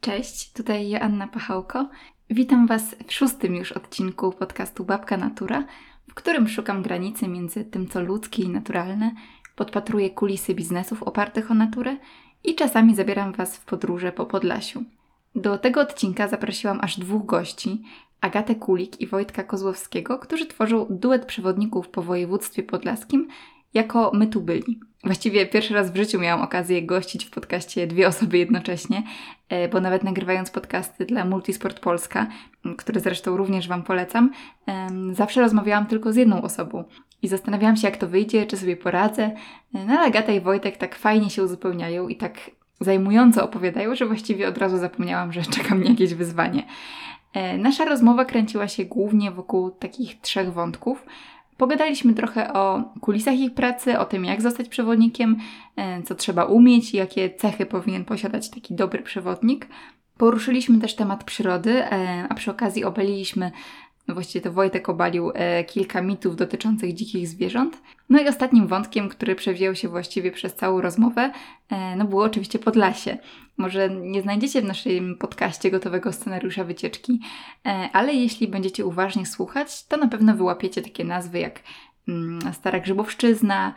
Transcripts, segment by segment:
Cześć, tutaj Joanna Pachałko. Witam Was w szóstym już odcinku podcastu Babka Natura, w którym szukam granicy między tym, co ludzkie i naturalne, podpatruję kulisy biznesów opartych o naturę i czasami zabieram Was w podróże po Podlasiu. Do tego odcinka zaprosiłam aż dwóch gości, Agatę Kulik i Wojtka Kozłowskiego, którzy tworzą duet przewodników po województwie podlaskim jako my tu byli. Właściwie pierwszy raz w życiu miałam okazję gościć w podcaście dwie osoby jednocześnie, e, bo nawet nagrywając podcasty dla Multisport Polska, które zresztą również Wam polecam, zawsze rozmawiałam tylko z jedną osobą i zastanawiałam się, jak to wyjdzie, czy sobie poradzę. E, no ale Agata i Wojtek tak fajnie się uzupełniają i tak zajmująco opowiadają, że właściwie od razu zapomniałam, że czeka mnie jakieś wyzwanie. E, nasza rozmowa kręciła się głównie wokół takich trzech wątków. Pogadaliśmy trochę o kulisach ich pracy, o tym, jak zostać przewodnikiem, e, co trzeba umieć jakie cechy powinien posiadać taki dobry przewodnik. Poruszyliśmy też temat przyrody, e, a przy okazji obaliliśmy no właściwie to Wojtek obalił e, kilka mitów dotyczących dzikich zwierząt. No i ostatnim wątkiem, który przewijał się właściwie przez całą rozmowę, e, no było oczywiście Podlasie. Może nie znajdziecie w naszym podcaście gotowego scenariusza wycieczki, e, ale jeśli będziecie uważnie słuchać, to na pewno wyłapiecie takie nazwy jak mm, Stara Grzybowszczyzna,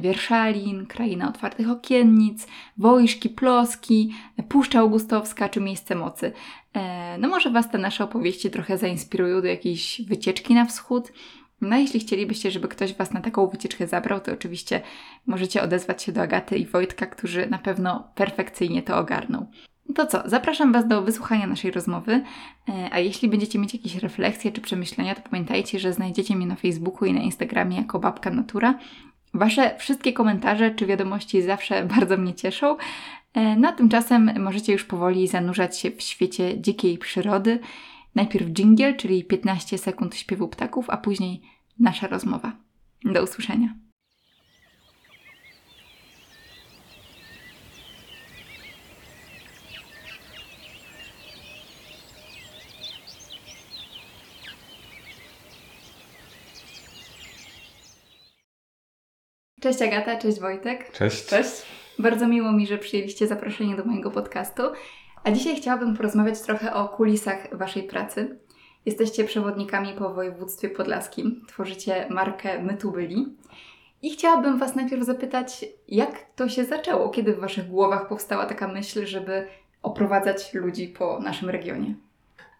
Wierszalin, Kraina Otwartych Okiennic, Wojszki, Ploski, Puszcza Augustowska czy Miejsce Mocy. E, no może Was te nasze opowieści trochę zainspirują do jakiejś wycieczki na wschód. No jeśli chcielibyście, żeby ktoś Was na taką wycieczkę zabrał, to oczywiście możecie odezwać się do Agaty i Wojtka, którzy na pewno perfekcyjnie to ogarną. To co, zapraszam Was do wysłuchania naszej rozmowy, e, a jeśli będziecie mieć jakieś refleksje czy przemyślenia, to pamiętajcie, że znajdziecie mnie na Facebooku i na Instagramie jako Babka Natura. Wasze wszystkie komentarze czy wiadomości zawsze bardzo mnie cieszą, E, no a tymczasem możecie już powoli zanurzać się w świecie dzikiej przyrody. Najpierw dżingiel, czyli 15 sekund śpiewu ptaków, a później nasza rozmowa. Do usłyszenia. Cześć Agata, cześć Wojtek. Cześć. Cześć. Bardzo miło mi, że przyjęliście zaproszenie do mojego podcastu. A dzisiaj chciałabym porozmawiać trochę o kulisach Waszej pracy. Jesteście przewodnikami po województwie podlaskim, tworzycie markę My Tu Byli. I chciałabym Was najpierw zapytać, jak to się zaczęło? Kiedy w Waszych głowach powstała taka myśl, żeby oprowadzać ludzi po naszym regionie?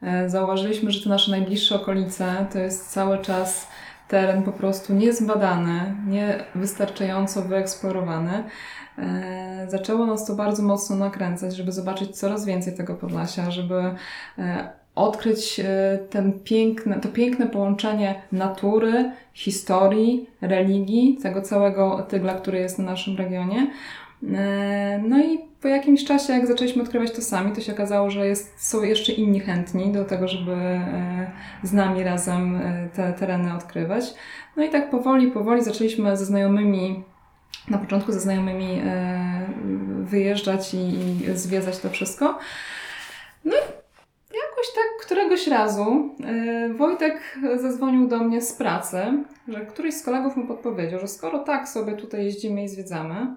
E, zauważyliśmy, że te nasze najbliższe okolice to jest cały czas teren po prostu niezbadany, niewystarczająco wyeksplorowany. E, zaczęło nas to bardzo mocno nakręcać, żeby zobaczyć coraz więcej tego Podlasia, żeby e, odkryć e, ten piękne, to piękne połączenie natury, historii, religii, tego całego tygla, który jest na naszym regionie. No i po jakimś czasie, jak zaczęliśmy odkrywać to sami, to się okazało, że jest, są jeszcze inni chętni do tego, żeby z nami razem te tereny odkrywać. No i tak powoli, powoli zaczęliśmy ze znajomymi na początku ze znajomymi e, wyjeżdżać i, zwiedzać to wszystko. No jakoś tak któregoś razu e, Wojtek zadzwonił do mnie z pracy, że któryś z kolegów mu podpowiedział, że skoro tak sobie tutaj jeździmy i zwiedzamy, e,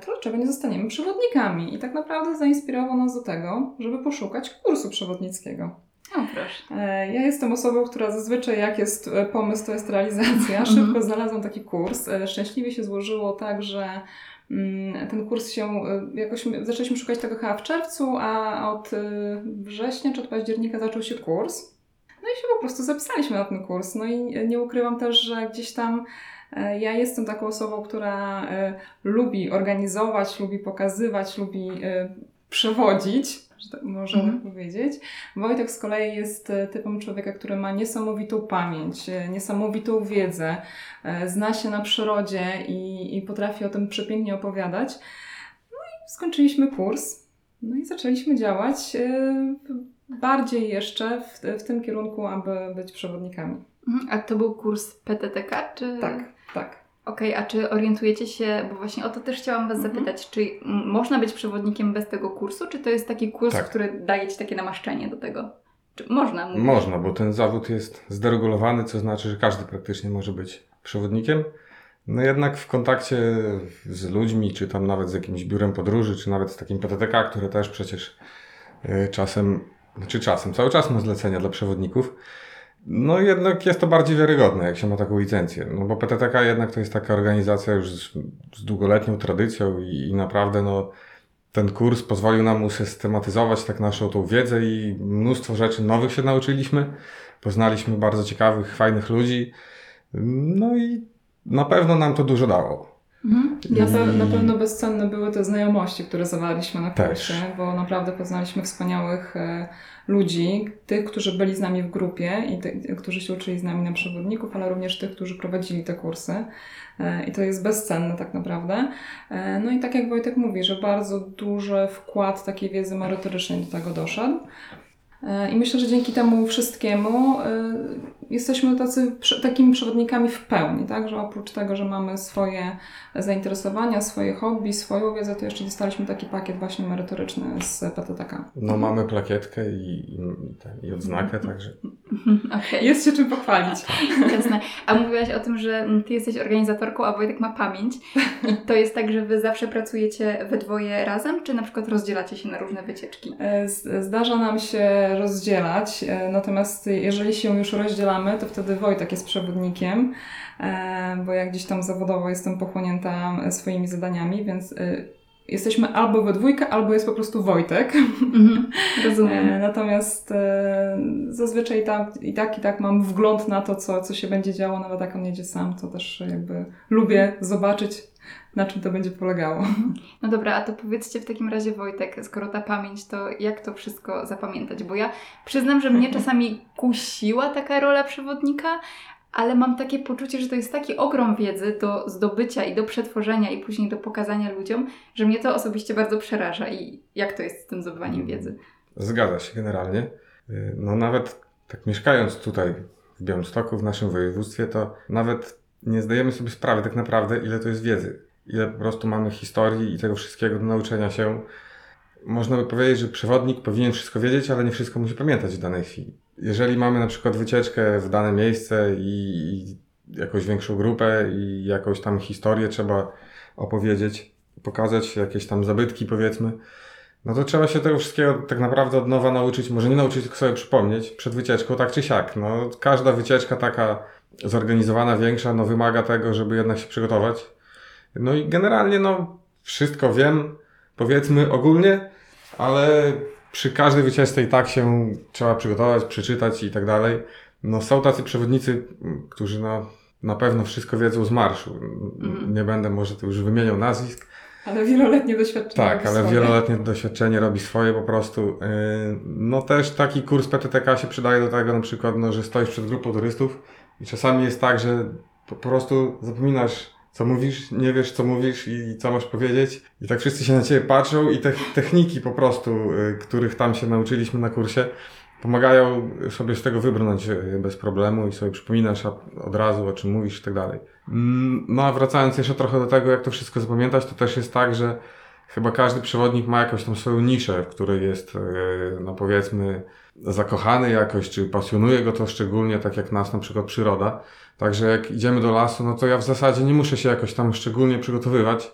to dlaczego nie zostaniemy przewodnikami? I tak naprawdę zainspirował nas do tego, żeby poszukać kursu przewodnickiego. O, proszę. Ja jestem osobą, która zazwyczaj jak jest e, pomysł, to jest realizacja. Mhm. Szybko znalazłam taki kurs. E, szczęśliwie się złożyło tak, że mm, ten kurs się e, jakoś zaczęliśmy szukać tego chyba w czerwcu, a od września czy od października zaczął się kurs. No i się po prostu zapisaliśmy na ten kurs. No i nie ukrywam też, że gdzieś tam ja jestem taką osobą, która lubi organizować, lubi pokazywać, lubi przewodzić że tak można mm. powiedzieć. Wojtek z kolei jest e, typem człowieka, który ma niesamowitą pamięć, e, niesamowitą wiedzę, e, zna się na przyrodzie i, i potrafi o tym przepięknie opowiadać. No i skończyliśmy kurs, no i zaczęliśmy działać bardziej jeszcze w, w tym kierunku, aby być przewodnikami. Mhm. A to był kurs PTTK, czy? Tak, tak. Okej, okay, a czy orientujecie się, bo właśnie o to też chciałam Was mhm. zapytać, czy można być przewodnikiem bez tego kursu, czy to jest taki kurs, tak. który daje Ci takie namaszczenie do tego? Czy można? Mówić? Można, bo ten zawód jest zderegulowany, co znaczy, że każdy praktycznie może być przewodnikiem. No jednak w kontakcie z ludźmi, czy tam nawet z jakimś biurem podróży, czy nawet z takim PTTK, które też przecież Y, Czasem, znaczy czasem, cały czas ma zlecenia dla przewodników. No jednak jest to bardziej wiarygodne, jak się ma taką licencję. No bo PTTK jednak to jest taka organizacja już z, z długoletnią tradycją i, i naprawdę no, ten kurs pozwolił nam usystematyzować tak naszą tą wiedzę i mnóstwo rzeczy nowych się nauczyliśmy. Poznaliśmy bardzo ciekawych, fajnych ludzi. No i na pewno nam to dużo dało. Mhm. Na, pe- na pewno bezcenne były te znajomości, które zawarliśmy na Też. kursie, bo naprawdę poznaliśmy wspaniałych e, ludzi, tych, którzy byli z nami w grupie i którzy się uczyli z nami na przewodników, ale również tych, którzy prowadzili te kursy. E, I to jest bezcenne tak naprawdę. E, No i tak jak Wojtek mówi, że bardzo duży wkład takiej wiedzy merytorycznej do tego doszedł. I myślę, że dzięki temu wszystkiemu e, jesteśmy tacy, takimi przewodnikami w pełni, tak? Że oprócz tego, że mamy swoje zainteresowania, swoje hobby, swoją wiedzę, to jeszcze dostaliśmy taki pakiet właśnie merytoryczny z PTTK. No mamy plakietkę i, i, i odznakę, także Okej, Jest się czym pochwalić. jasne. A mówiłaś o tym, że ty jesteś organizatorką, a Wojtek ma pamięć. I to jest tak, że wy zawsze pracujecie we dwoje razem, czy na przykład rozdzielacie się na różne wycieczki? E, Zdarza nam się rozdzielać, e, natomiast jeżeli się już rozdzielamy, to wtedy Wojtek jest przewodnikiem, e, bo ja gdzieś tam zawodowo jestem pochłonięta swoimi zadaniami, więc e, jesteśmy albo we dwójkę, albo jest po prostu Wojtek. Mhm, rozumiem. Natomiast e, zazwyczaj tam, i tak i tak mam wgląd na to, co, co się będzie działo, nawet jak on jedzie sam, to też jakby lubię zobaczyć, na czym to będzie polegało. No dobra, a to powiedzcie w takim razie Wojtek, skoro ta pamięć, to jak to wszystko zapamiętać? Bo ja przyznam, że mnie czasami kusiła taka rola przewodnika, ale mam takie poczucie, że to jest taki ogrom wiedzy do zdobycia i do przetworzenia i później do pokazania ludziom, że mnie to osobiście bardzo przeraża. I jak to jest z tym zdobywaniem wiedzy? zgadza się generalnie. Y, No nawet tak mieszkając tutaj w Białymstoku, w naszym województwie, to nawet nie zdajemy sobie sprawy tak naprawdę, ile to jest wiedzy. Ile po prostu mamy historii i tego wszystkiego do nauczenia się. Można by powiedzieć, że przewodnik powinien wszystko wiedzieć, ale nie wszystko musi pamiętać w danej chwili. Jeżeli mamy na przykład wycieczkę w dane miejsce i, i jakąś większą grupę i jakąś tam historię trzeba opowiedzieć, pokazać jakieś tam zabytki powiedzmy, no to trzeba się tego wszystkiego tak naprawdę od nowa nauczyć, może nie nauczyć, tylko sobie przypomnieć przed wycieczką, tak czy siak. No, każda wycieczka taka zorganizowana, większa, no wymaga tego, żeby jednak się przygotować. No i generalnie, no, wszystko wiem, powiedzmy ogólnie, ale przy każdej wycieczce i tak się trzeba przygotować, przeczytać i tak dalej. No są tacy przewodnicy, którzy no, na pewno wszystko wiedzą z marszu. Mhm. Nie będę może tu już wymieniał nazwisk, Ale wieloletnie doświadczenie. tak, ale swoje. wieloletnie doświadczenie robi swoje po prostu. Yy, No też taki kurs PTTK się przydaje do tego na przykład, no, że stoisz przed grupą turystów i czasami jest tak, że po prostu zapominasz co mówisz, nie wiesz co mówisz i co masz powiedzieć i tak wszyscy się na ciebie patrzą i te techniki po prostu, yy, których tam się nauczyliśmy na kursie pomagają sobie z tego wybrnąć yy, bez problemu i sobie przypominasz od razu o czym mówisz i tak dalej. Mm, No a wracając jeszcze trochę do tego, jak to wszystko zapamiętać, to też jest tak, że chyba każdy przewodnik ma jakąś tam swoją niszę, w której jest, e, no powiedzmy, zakochany jakoś, czy pasjonuje go to szczególnie, tak jak nas na przykład przyroda. Także jak idziemy do lasu, no to ja w zasadzie nie muszę się jakoś tam szczególnie przygotowywać,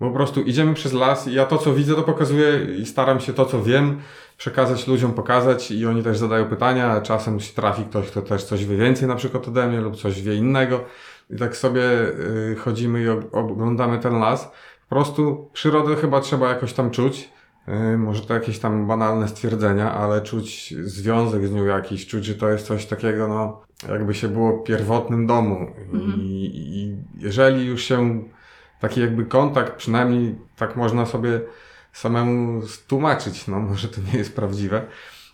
bo po prostu idziemy przez las i ja to, co widzę, to pokazuję i staram się to, co wiem, przekazać ludziom, pokazać i oni też zadają pytania, czasem się trafi ktoś, kto też coś wie więcej na przykład ode mnie lub coś wie innego i tak sobie y, chodzimy i oglądamy ten las. Po prostu przyrodę chyba trzeba jakoś tam czuć. Y, Może to jakieś tam banalne stwierdzenia, ale czuć związek z nią jakiś, czuć, że to jest coś takiego, no, jakby się było pierwotnym domu. Mhm. I, I jeżeli już się taki jakby kontakt, przynajmniej tak można sobie samemu stłumaczyć, no może to nie jest prawdziwe,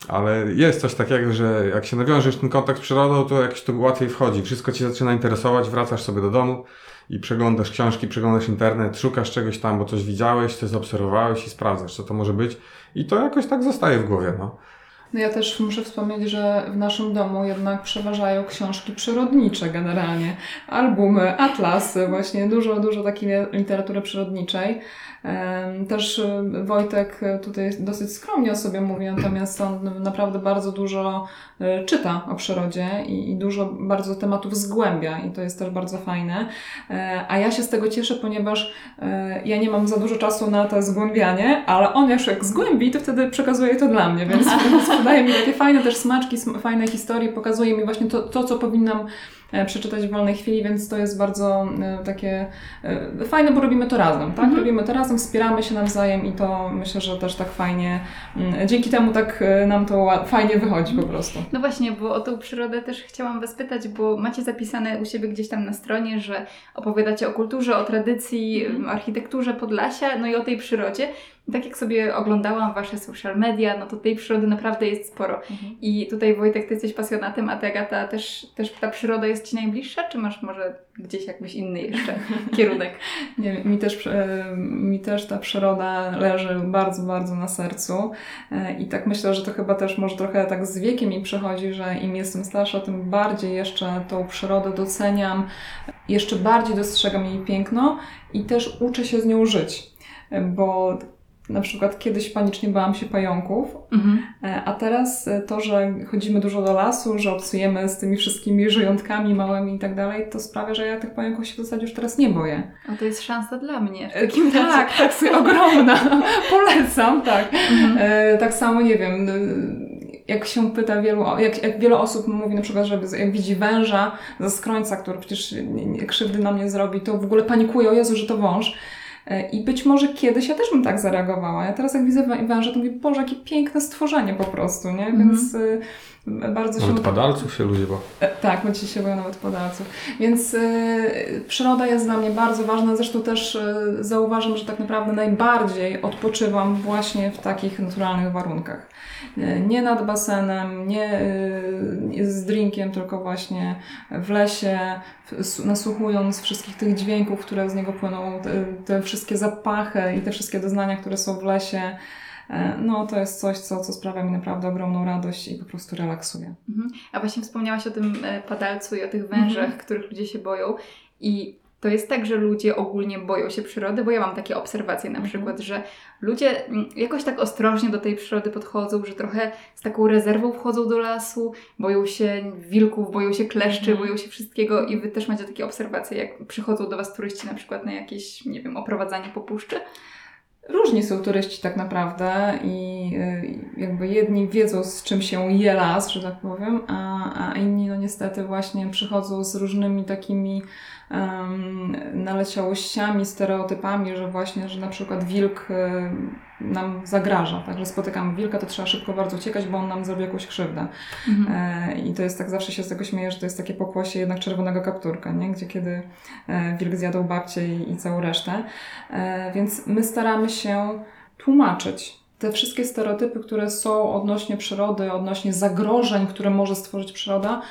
ale jest coś takiego, że jak się nawiążesz ten kontakt z przyrodą, to jakoś to łatwiej wchodzi. Wszystko cię zaczyna interesować, wracasz sobie do domu i przeglądasz książki, przeglądasz internet, szukasz czegoś tam, bo coś widziałeś, coś zaobserwowałeś i sprawdzasz, co to może być. I to jakoś tak zostaje w głowie, no. No ja też muszę wspomnieć, że w naszym domu jednak przeważają książki przyrodnicze generalnie. Albumy, atlasy, właśnie dużo, dużo takiej literatury przyrodniczej. Też y, Wojtek tutaj dosyć skromnie o sobie mówi, natomiast on naprawdę bardzo dużo y, czyta o przyrodzie i, i dużo bardzo tematów zgłębia i to jest też bardzo fajne. E, A ja się z tego cieszę, ponieważ e, ja nie mam za dużo czasu na to zgłębianie, ale on już jak zgłębi, to wtedy przekazuje to dla mnie, więc podaje mi takie fajne też smaczki, sm- fajne historie, pokazuje mi właśnie to, to co powinnam e, przeczytać w wolnej chwili, więc to jest bardzo e, takie e, fajne, bo robimy to razem, tak? Mhm. Robimy to razem, wspieramy się nawzajem i to myślę, że też tak fajnie, mm, dzięki temu tak nam to fajnie wychodzi po prostu. No właśnie, bo o tą przyrodę też chciałam Was pytać, bo macie zapisane u siebie gdzieś tam na stronie, że opowiadacie o kulturze, o tradycji, Mhm. architekturze Podlasia, no i o tej przyrodzie. Tak jak sobie oglądałam Wasze social media, no to tej przyrody naprawdę jest sporo. I tutaj Wojtek, Ty jesteś pasjonatem, a Ty Agata też, też ta przyroda jest Ci najbliższa, czy masz może gdzieś jakbyś inny jeszcze kierunek? Nie, mi też, e, mi też ta przyroda leży bardzo, bardzo na sercu E, i tak myślę, że to chyba też może trochę tak z wiekiem mi przychodzi, że im jestem starsza, tym bardziej jeszcze tą przyrodę doceniam, jeszcze bardziej dostrzegam jej piękno i też uczę się z nią żyć, E, bo na przykład kiedyś panicznie bałam się pająków, Mhm. E, A teraz e, to, że chodzimy dużo do lasu, że obcujemy z tymi wszystkimi żyjątkami małymi i tak dalej, to sprawia, że ja tych pająków się w zasadzie już teraz nie boję. O, to jest szansa dla mnie. W E, takim razie. tak, tak, sobie ogromna. Polecam, tak. Mhm. E, tak samo, nie wiem, jak się pyta wielu, jak, jak wiele osób mówi na przykład, że jak widzi węża ze skrońca, który przecież krzywdy nam nie zrobi, to w ogóle panikuje, o Jezu, że to wąż. E, I być może kiedyś ja też bym tak zareagowała. Ja teraz jak widzę wę- węża, to mówię, Boże, jakie piękne stworzenie po prostu, nie? Mhm. Więc y, bardzo się... Nawet padalców się ludzie bo. E, Tak, będzie się boją nawet podalców. Więc y, przyroda jest dla mnie bardzo ważna. Zresztą też y, zauważam, że tak naprawdę najbardziej odpoczywam właśnie w takich naturalnych warunkach. Y, nie nad basenem, nie y, z drinkiem, tylko właśnie w lesie, nasłuchując wszystkich tych dźwięków, które z niego płyną, te, wszystkie zapachy i te wszystkie doznania, które są w lesie. E, No, to jest coś, co, co sprawia mi naprawdę ogromną radość i po prostu relaksuje. Mhm. A właśnie wspomniałaś o tym e, padalcu i o tych wężach, Mhm. których ludzie się boją. I to jest tak, że ludzie ogólnie boją się przyrody, bo ja mam takie obserwacje na Mhm. przykład, że ludzie mm, jakoś tak ostrożnie do tej przyrody podchodzą, że trochę z taką rezerwą wchodzą do lasu, boją się wilków, boją się kleszczy, Mhm. boją się wszystkiego i wy też macie takie obserwacje, jak przychodzą do was turyści na przykład na jakieś, nie wiem, oprowadzanie po puszczy? Różni są turyści tak naprawdę i y, jakby jedni wiedzą z czym się je las, że tak powiem, a, a inni no niestety właśnie przychodzą z różnymi takimi naleciałościami, stereotypami, że właśnie, że na przykład wilk y, nam zagraża, także spotykamy wilka, to trzeba szybko bardzo uciekać, bo on nam zrobi jakąś krzywdę. Mhm. E, I to jest tak, zawsze się z tego śmieję, że to jest takie pokłosie jednak czerwonego kapturka, nie? Gdzie kiedy e, wilk zjadł babcię i, i całą resztę. E, Więc my staramy się tłumaczyć te wszystkie stereotypy, które są odnośnie przyrody, odnośnie zagrożeń, które może stworzyć przyroda,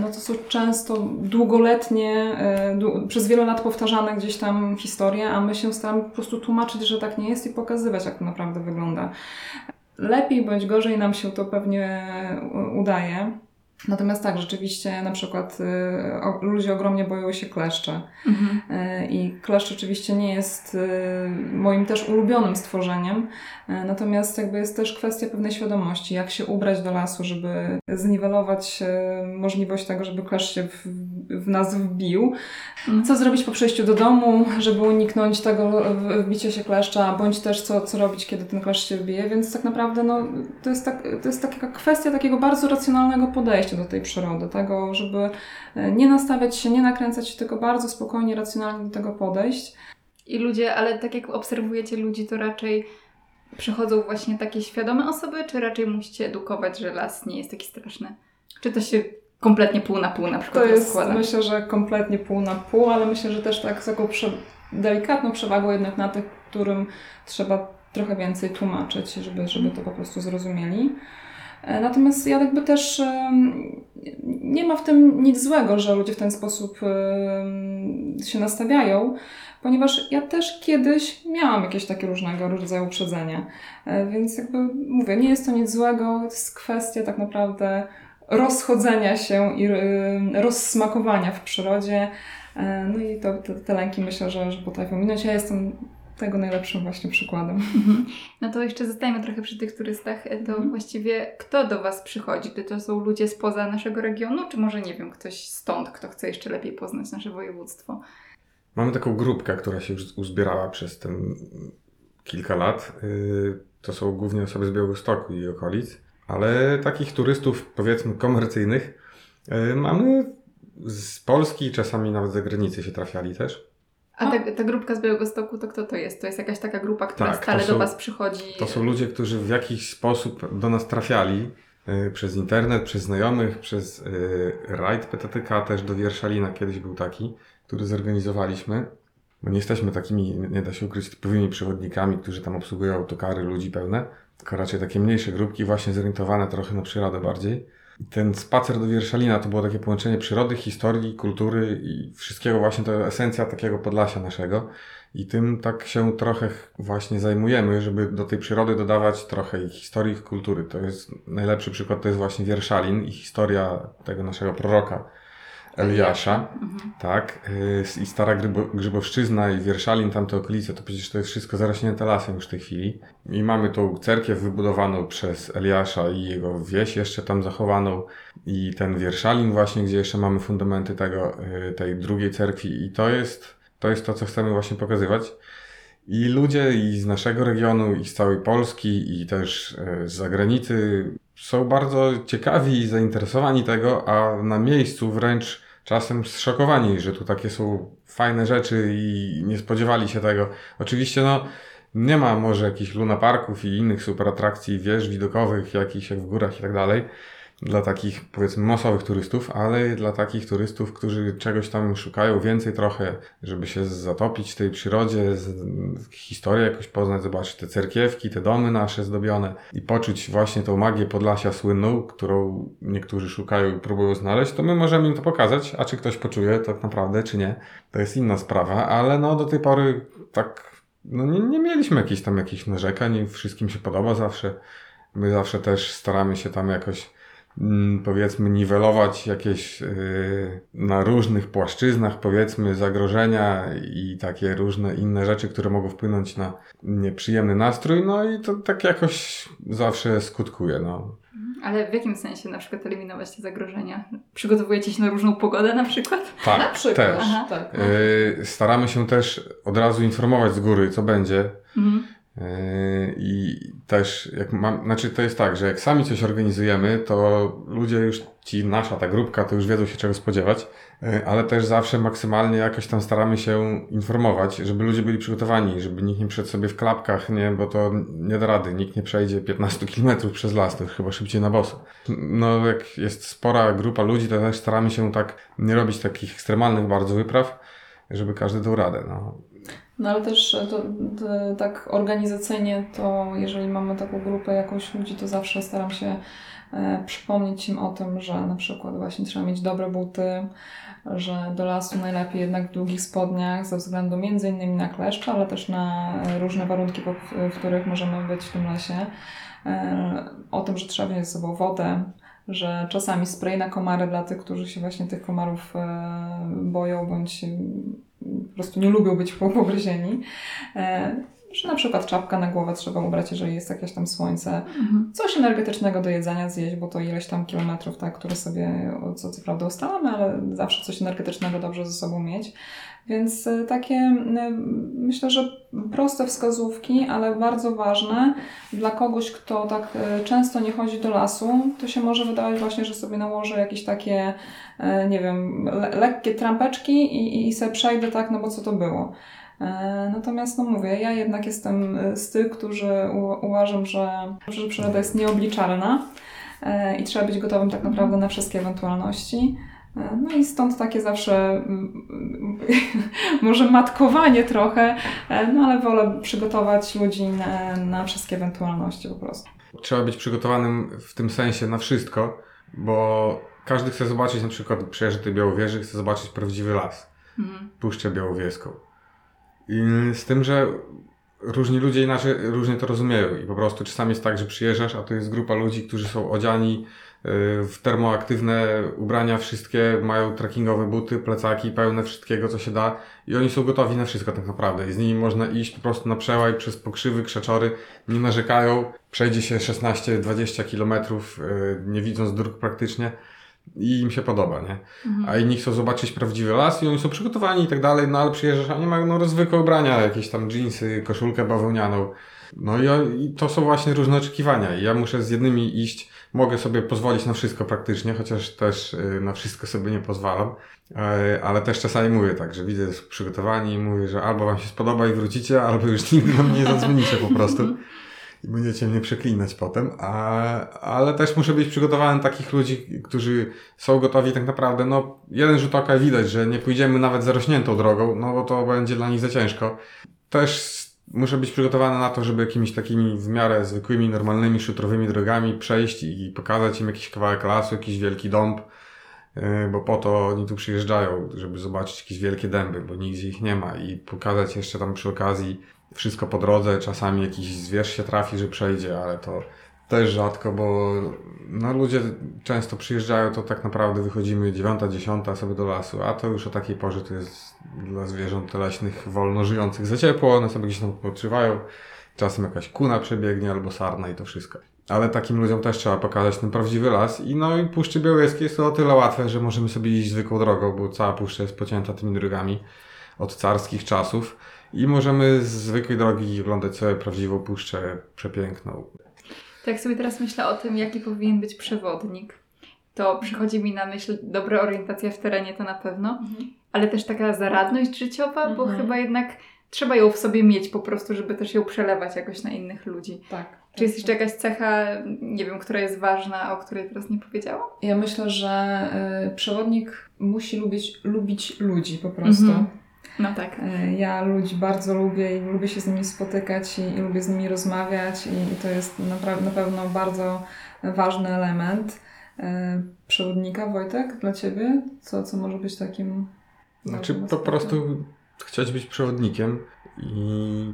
no to są często długoletnie, e, przez wiele lat powtarzane gdzieś tam historie, a my się staramy po prostu tłumaczyć, że tak nie jest i pokazywać, jak to naprawdę wygląda. Lepiej bądź gorzej nam się to pewnie u- udaje. Natomiast tak, rzeczywiście na przykład y, ludzie ogromnie boją się kleszcze. Mhm. E, I kleszcz oczywiście nie jest e, moim też ulubionym stworzeniem, e, natomiast jakby jest też kwestia pewnej świadomości, jak się ubrać do lasu, żeby zniwelować e, możliwość tego, żeby kleszcz się w, w nas wbił. Mhm. Co zrobić po przejściu do domu, żeby uniknąć tego wbicia się kleszcza, bądź też co, co robić, kiedy ten kleszcz się wbije, więc tak naprawdę no, to, jest tak, to jest taka kwestia takiego bardzo racjonalnego podejścia do tej przyrody, tego, żeby e, nie nastawiać się, nie nakręcać się, tylko bardzo spokojnie, racjonalnie do tego podejść. I ludzie, ale tak jak obserwujecie ludzi, to raczej przychodzą właśnie takie świadome osoby, czy raczej musicie edukować, że las nie jest taki straszny? Czy to się kompletnie pół na pół na przykład To jest, rozkłada? myślę, że kompletnie pół na pół, ale myślę, że też tak z taką prze, delikatną przewagą jednak na tych, którym trzeba trochę więcej tłumaczyć, żeby, żeby to po prostu zrozumieli. E, natomiast ja jakby też nie ma w tym nic złego, że ludzie w ten sposób się nastawiają, ponieważ ja też kiedyś miałam jakieś takie różnego rodzaju uprzedzenia. E, więc jakby mówię, nie jest to nic złego, to jest kwestia tak naprawdę rozchodzenia się i rozsmakowania w przyrodzie. E, no i to, te, te lęki myślę, że, że potrafią minąć. Ja jestem tego najlepszym właśnie przykładem. Mhm. No to jeszcze zostajemy trochę przy tych turystach. E, to mhm. właściwie kto do Was przychodzi? Czy to są ludzie spoza naszego regionu, czy może nie wiem, ktoś stąd, kto chce jeszcze lepiej poznać nasze województwo? Mamy taką grupkę, która się już uzbierała przez ten kilka lat. Y, to są głównie osoby z Białegostoku i okolic, ale takich turystów, powiedzmy, komercyjnych y, mamy z Polski, czasami nawet z zagranicy się trafiali też. A ta, ta grupka z Białegostoku to kto to jest? To jest jakaś taka grupa, która tak, stale są, do Was przychodzi? To są ludzie, którzy w jakiś sposób do nas trafiali. Y, przez internet, przez znajomych, przez y, rajd PTTK też do Wierszalina kiedyś był taki który zorganizowaliśmy, bo nie jesteśmy takimi, nie da się ukryć, typowymi przewodnikami, którzy tam obsługują autokary, ludzi pełne, tylko raczej takie mniejsze grupki, właśnie zorientowane trochę na przyrodę bardziej. Ten spacer do Wierszalina to było takie połączenie przyrody, historii, kultury i wszystkiego właśnie, to esencja takiego Podlasia naszego. I tym tak się trochę właśnie zajmujemy, żeby do tej przyrody dodawać trochę ich historii, ich kultury. To jest najlepszy przykład, to jest właśnie Wierszalin i historia tego naszego proroka, Eliasza, mhm. tak, y, i Stara Grzybo, Grzybowszczyzna i Wierszalin, tamte okolice, to przecież to jest wszystko zarośnięte lasem już w tej chwili. I mamy tą cerkiew wybudowaną przez Eliasza i jego wieś jeszcze tam zachowaną i ten Wierszalin właśnie, gdzie jeszcze mamy fundamenty tego, y, tej drugiej cerkwi i to jest, to jest to, co chcemy właśnie pokazywać. I ludzie i z naszego regionu, i z całej Polski, i też y, z zagranicy są bardzo ciekawi i zainteresowani tego, a na miejscu wręcz czasem zszokowani, że tu takie są fajne rzeczy i nie spodziewali się tego. Oczywiście, no, nie ma może jakichś lunaparków i innych super atrakcji, wież widokowych, jakichś jak w górach i tak dalej, dla takich powiedzmy masowych turystów, ale dla takich turystów, którzy czegoś tam szukają więcej trochę, żeby się zatopić w tej przyrodzie, z, historię jakoś poznać, zobaczyć te cerkiewki, te domy nasze zdobione i poczuć właśnie tą magię Podlasia słynną, którą niektórzy szukają i próbują znaleźć, to my możemy im to pokazać, a czy ktoś poczuje tak naprawdę, czy nie, to jest inna sprawa, ale no do tej pory tak, no nie, nie mieliśmy jakichś tam jakichś narzekań wszystkim się podoba zawsze. My zawsze też staramy się tam jakoś powiedzmy niwelować jakieś yy, na różnych płaszczyznach powiedzmy zagrożenia i takie różne inne rzeczy, które mogą wpłynąć na nieprzyjemny nastrój, no i to tak jakoś zawsze skutkuje, no. Ale w jakim sensie na przykład eliminować te zagrożenia? Przygotowujecie się na różną pogodę na przykład? Tak, na przykład. też. Tak. Yy, staramy się też od razu informować z góry, co będzie. Mhm. Yy, I też, jak mam, znaczy to jest tak, że jak sami coś organizujemy, to ludzie już, ci nasza ta grupka, to już wiedzą się czego spodziewać, yy, ale też zawsze maksymalnie jakoś tam staramy się informować, żeby ludzie byli przygotowani, żeby nikt nie przed sobie w klapkach, nie, bo to nie da rady, nikt nie przejdzie 15 km przez las, to chyba szybciej na boso. No jak jest spora grupa ludzi, to też staramy się tak nie robić takich ekstremalnych bardzo wypraw, żeby każdy dał radę. No. No ale też to, to, tak organizacyjnie to jeżeli mamy taką grupę jakąś ludzi, to zawsze staram się e, przypomnieć im o tym, że na przykład właśnie trzeba mieć dobre buty, że do lasu najlepiej jednak w długich spodniach ze względu między innymi na kleszcze, ale też na różne warunki, w których możemy być w tym lesie. E, o tym, że trzeba wziąć ze sobą wodę, że czasami spray na komary dla tych, którzy się właśnie tych komarów e, boją bądź po prostu nie lubią być pogryzieni. E, że na przykład czapka na głowę trzeba ubrać, jeżeli jest jakieś tam słońce. Mhm. Coś energetycznego do jedzenia zjeść, bo to ileś tam kilometrów, tak, które sobie co, co prawda ustalamy, ale zawsze coś energetycznego dobrze ze sobą mieć. Więc e, takie e, myślę, że proste wskazówki, ale bardzo ważne dla kogoś, kto tak często nie chodzi do lasu, to się może wydawać właśnie, że sobie nałoży jakieś takie E, nie wiem, le lekkie trampeczki i, i sobie przejdę tak, no bo co to było. E, natomiast, no mówię, ja jednak jestem z tych, którzy uważam, że, że przyroda jest nieobliczalna e, i trzeba być gotowym tak naprawdę na wszystkie ewentualności. E, no i stąd takie zawsze mm, może matkowanie trochę, no ale wolę przygotować ludzi na, na wszystkie ewentualności po prostu. Trzeba być przygotowanym w tym sensie na wszystko, bo każdy chce zobaczyć, na przykład przyjeżdża do Białowieży, chce zobaczyć prawdziwy las, Mhm. Puszczę Białowieską. Z tym, że różni ludzie inaczej, różnie to rozumieją. I po prostu czasami jest tak, że przyjeżdżasz, a to jest grupa ludzi, którzy są odziani y, w termoaktywne ubrania wszystkie, mają trekkingowe buty, plecaki pełne wszystkiego, co się da. I oni są gotowi na wszystko tak naprawdę. I z nimi można iść po prostu na przełaj przez pokrzywy, krzaczory, nie narzekają, przejdzie się 16-20 kilometrów, y, nie widząc dróg praktycznie i im się podoba, nie? A inni chcą zobaczyć prawdziwy las i oni są przygotowani i tak dalej, no ale przyjeżdżasz, a nie mają no, zwykłe ubrania, jakieś tam dżinsy, koszulkę bawełnianą. No i, i to są właśnie różne oczekiwania i ja muszę z jednymi iść, mogę sobie pozwolić na wszystko praktycznie, chociaż też y, na wszystko sobie nie pozwalam, E, ale też czasami mówię tak, że widzę, że są przygotowani i mówię, że albo wam się spodoba i wrócicie, albo już nigdy mnie nie zadzwonicie po prostu i będziecie mnie przeklinać potem, a, ale też muszę być przygotowany takich ludzi, którzy są gotowi tak naprawdę, no jeden rzut oka widać, że nie pójdziemy nawet zarośniętą drogą, no bo to będzie dla nich za ciężko. Też muszę być przygotowany na to, żeby jakimiś takimi w miarę zwykłymi, normalnymi, szutrowymi drogami przejść i pokazać im jakiś kawałek lasu, jakiś wielki dąb, yy, bo po to oni tu przyjeżdżają, żeby zobaczyć jakieś wielkie dęby, bo nigdzie ich nie ma i pokazać jeszcze tam przy okazji wszystko po drodze, czasami jakiś zwierz się trafi, że przejdzie, ale to też rzadko, bo no, ludzie często przyjeżdżają, to tak naprawdę wychodzimy dziewiąta, dziesiąta sobie do lasu, a to już o takiej porze to jest dla zwierząt leśnych wolno żyjących za ciepło, one sobie gdzieś tam odpoczywają, czasem jakaś kuna przebiegnie albo sarna i to wszystko. Ale takim ludziom też trzeba pokazać ten prawdziwy las i no i Puszczy Białowieskiej jest to o tyle łatwe, że możemy sobie iść zwykłą drogą, bo cała puszcza jest pocięta tymi drogami od carskich czasów i możemy z zwykłej drogi oglądać sobie prawdziwą puszczę przepiękną. Tak sobie teraz myślę o tym, jaki powinien być przewodnik. To przychodzi mi na myśl dobra orientacja w terenie to na pewno, ale też taka zaradność życiowa, bo Mhm. chyba jednak trzeba ją w sobie mieć po prostu, żeby też ją przelewać jakoś na innych ludzi. Tak. Czy jest jeszcze jakaś cecha, nie wiem, która jest ważna, o której teraz nie powiedziałam? Ja myślę, że y, przewodnik musi lubić, lubić ludzi po prostu. Mhm. No tak. Y, Ja ludzi bardzo lubię i lubię się z nimi spotykać i, i lubię z nimi rozmawiać i, i to jest napra- na pewno bardzo ważny element y, przewodnika. Wojtek, dla Ciebie? Co, co może być takim... Znaczy po prostu chcieć być przewodnikiem i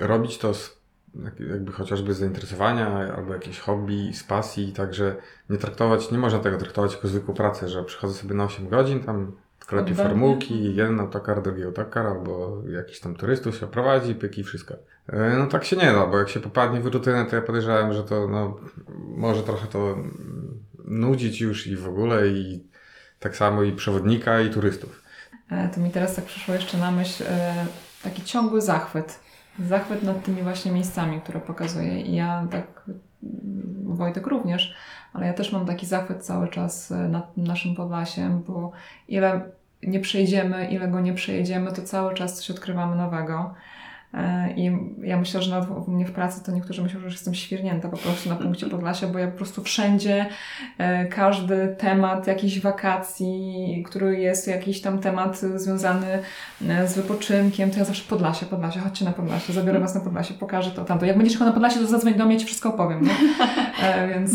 robić to z jak- jakby chociażby z zainteresowania albo jakieś hobby, z pasji, także nie traktować, nie można tego traktować jako zwykłą pracę, że przychodzę sobie na 8 godzin, tam Oddanie. formułki, jeden autokar, drugi autokar, albo jakiś tam turystów się prowadzi, pyki i wszystko. E, No tak się nie da, bo jak się popadnie w rutynę, to ja podejrzewam, że to no, może trochę to nudzić już i w ogóle i tak samo i przewodnika i turystów. E, To mi teraz tak przyszło jeszcze na myśl e, taki ciągły zachwyt. Zachwyt nad tymi właśnie miejscami, które pokazuję. I ja tak, Wojtek również, ale ja też mam taki zachwyt cały czas e, nad naszym Podlasiem, bo ile nie przejdziemy, ile go nie przejedziemy, to cały czas coś odkrywamy nowego. E, I ja myślę, że nawet u mnie w pracy to niektórzy myślą, że jestem świernięta po prostu na punkcie Podlasia, bo ja po prostu wszędzie e, każdy temat jakichś wakacji, który jest jakiś tam temat związany e, z wypoczynkiem, to ja zawsze Podlasie, Podlasie, chodźcie na Podlasie, zabiorę Was na Podlasie, pokażę to tamto. Jak będziesz jechał na Podlasie, to zadzwoń do mnie, Ci wszystko opowiem, nie? Więc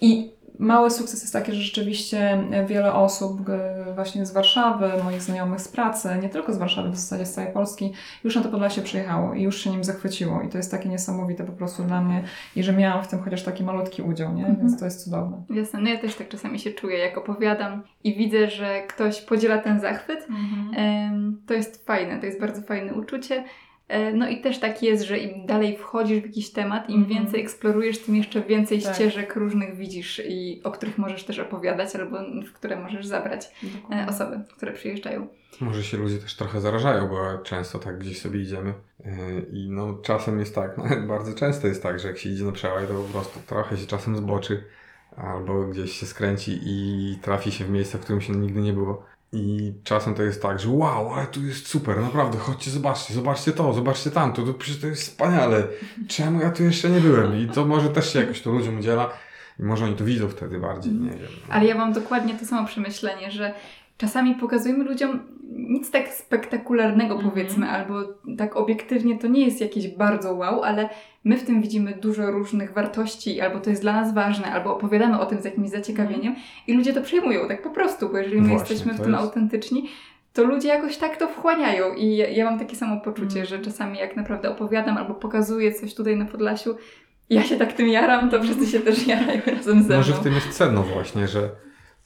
i mały sukces jest taki, że rzeczywiście wiele osób e, właśnie z Warszawy, moich znajomych z pracy, nie tylko z Warszawy, w zasadzie z całej Polski, już na to Podlasie przyjechało i już się nim zachwyciło. I to jest takie niesamowite po prostu dla mnie i że miałam w tym chociaż taki malutki udział, nie? Mhm. Więc to jest cudowne. Jasne, no ja też tak czasami się czuję, jak opowiadam i widzę, że ktoś podziela ten zachwyt. Em, To jest fajne, to jest bardzo fajne uczucie. E, No i też tak jest, że im dalej wchodzisz w jakiś temat, im Mhm. więcej eksplorujesz, tym jeszcze więcej Tak. ścieżek różnych widzisz i o których możesz też opowiadać albo w które możesz zabrać e, osoby, które przyjeżdżają. Może się ludzie też trochę zarażają, bo często tak gdzieś sobie idziemy yy, i no czasem jest tak, no bardzo często jest tak, że jak się idzie na przełaj, to po prostu trochę się czasem zboczy albo gdzieś się skręci i trafi się w miejsce, w którym się nigdy nie było. I czasem to jest tak, że wow, ale tu jest super, naprawdę, chodźcie, zobaczcie, zobaczcie to, zobaczcie tamto, to przecież to jest wspaniale. Czemu ja tu jeszcze nie byłem? I to może też się jakoś to ludziom udziela. I może oni to widzą wtedy bardziej, nie wiem. Ale ja mam dokładnie to samo przemyślenie, że czasami pokazujemy ludziom nic tak spektakularnego, Mhm. powiedzmy, albo tak obiektywnie to nie jest jakieś bardzo wow, ale my w tym widzimy dużo różnych wartości, albo to jest dla nas ważne, albo opowiadamy o tym z jakimś zaciekawieniem i ludzie to przejmują tak po prostu, bo jeżeli my Właśnie, jesteśmy w tym jest- autentyczni, to ludzie jakoś tak to wchłaniają i ja, ja mam takie samo poczucie, Mhm. że czasami jak naprawdę opowiadam albo pokazuję coś tutaj na Podlasiu, ja się tak tym jaram, to wszyscy się też jarają razem ze mną. Może w tym jest sedno właśnie, że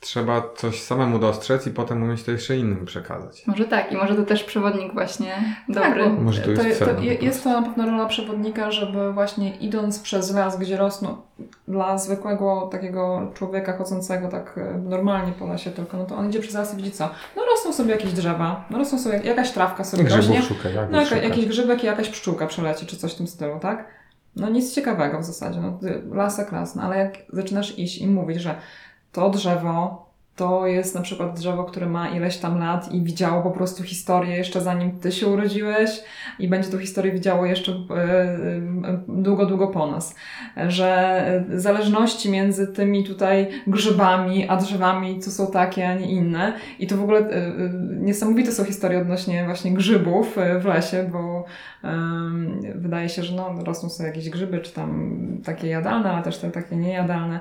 trzeba coś samemu dostrzec i potem umieć to jeszcze innym przekazać. Może tak, i może to też przewodnik właśnie dobry. Tak, Może to jest to, cel, po jest to na pewno rola przewodnika, żeby właśnie idąc przez las, gdzie rosną dla zwykłego takiego człowieka chodzącego tak e, normalnie po lesie tylko, no to on idzie przez las i widzi co? No rosną sobie jakieś drzewa, no rosną sobie jakaś trawka sobie rośnie, szukaj, jak no jaka, jakiś grzybek i jakaś pszczółka przeleci, czy coś w tym stylu, tak? No nic ciekawego w zasadzie, no ty- lasek las, no ale jak zaczynasz iść i mówić, że to drzewo to jest na przykład drzewo, które ma ileś tam lat i widziało po prostu historię jeszcze zanim ty się urodziłeś i będzie tą historię widziało jeszcze e, e, długo, długo po nas. Że e, zależności między tymi tutaj grzybami a drzewami to są takie, a nie inne. I to w ogóle niesamowite są historie odnośnie właśnie grzybów w lesie, bo wydaje się, że no, rosną sobie jakieś grzyby, czy tam takie jadalne, ale też te takie niejadalne.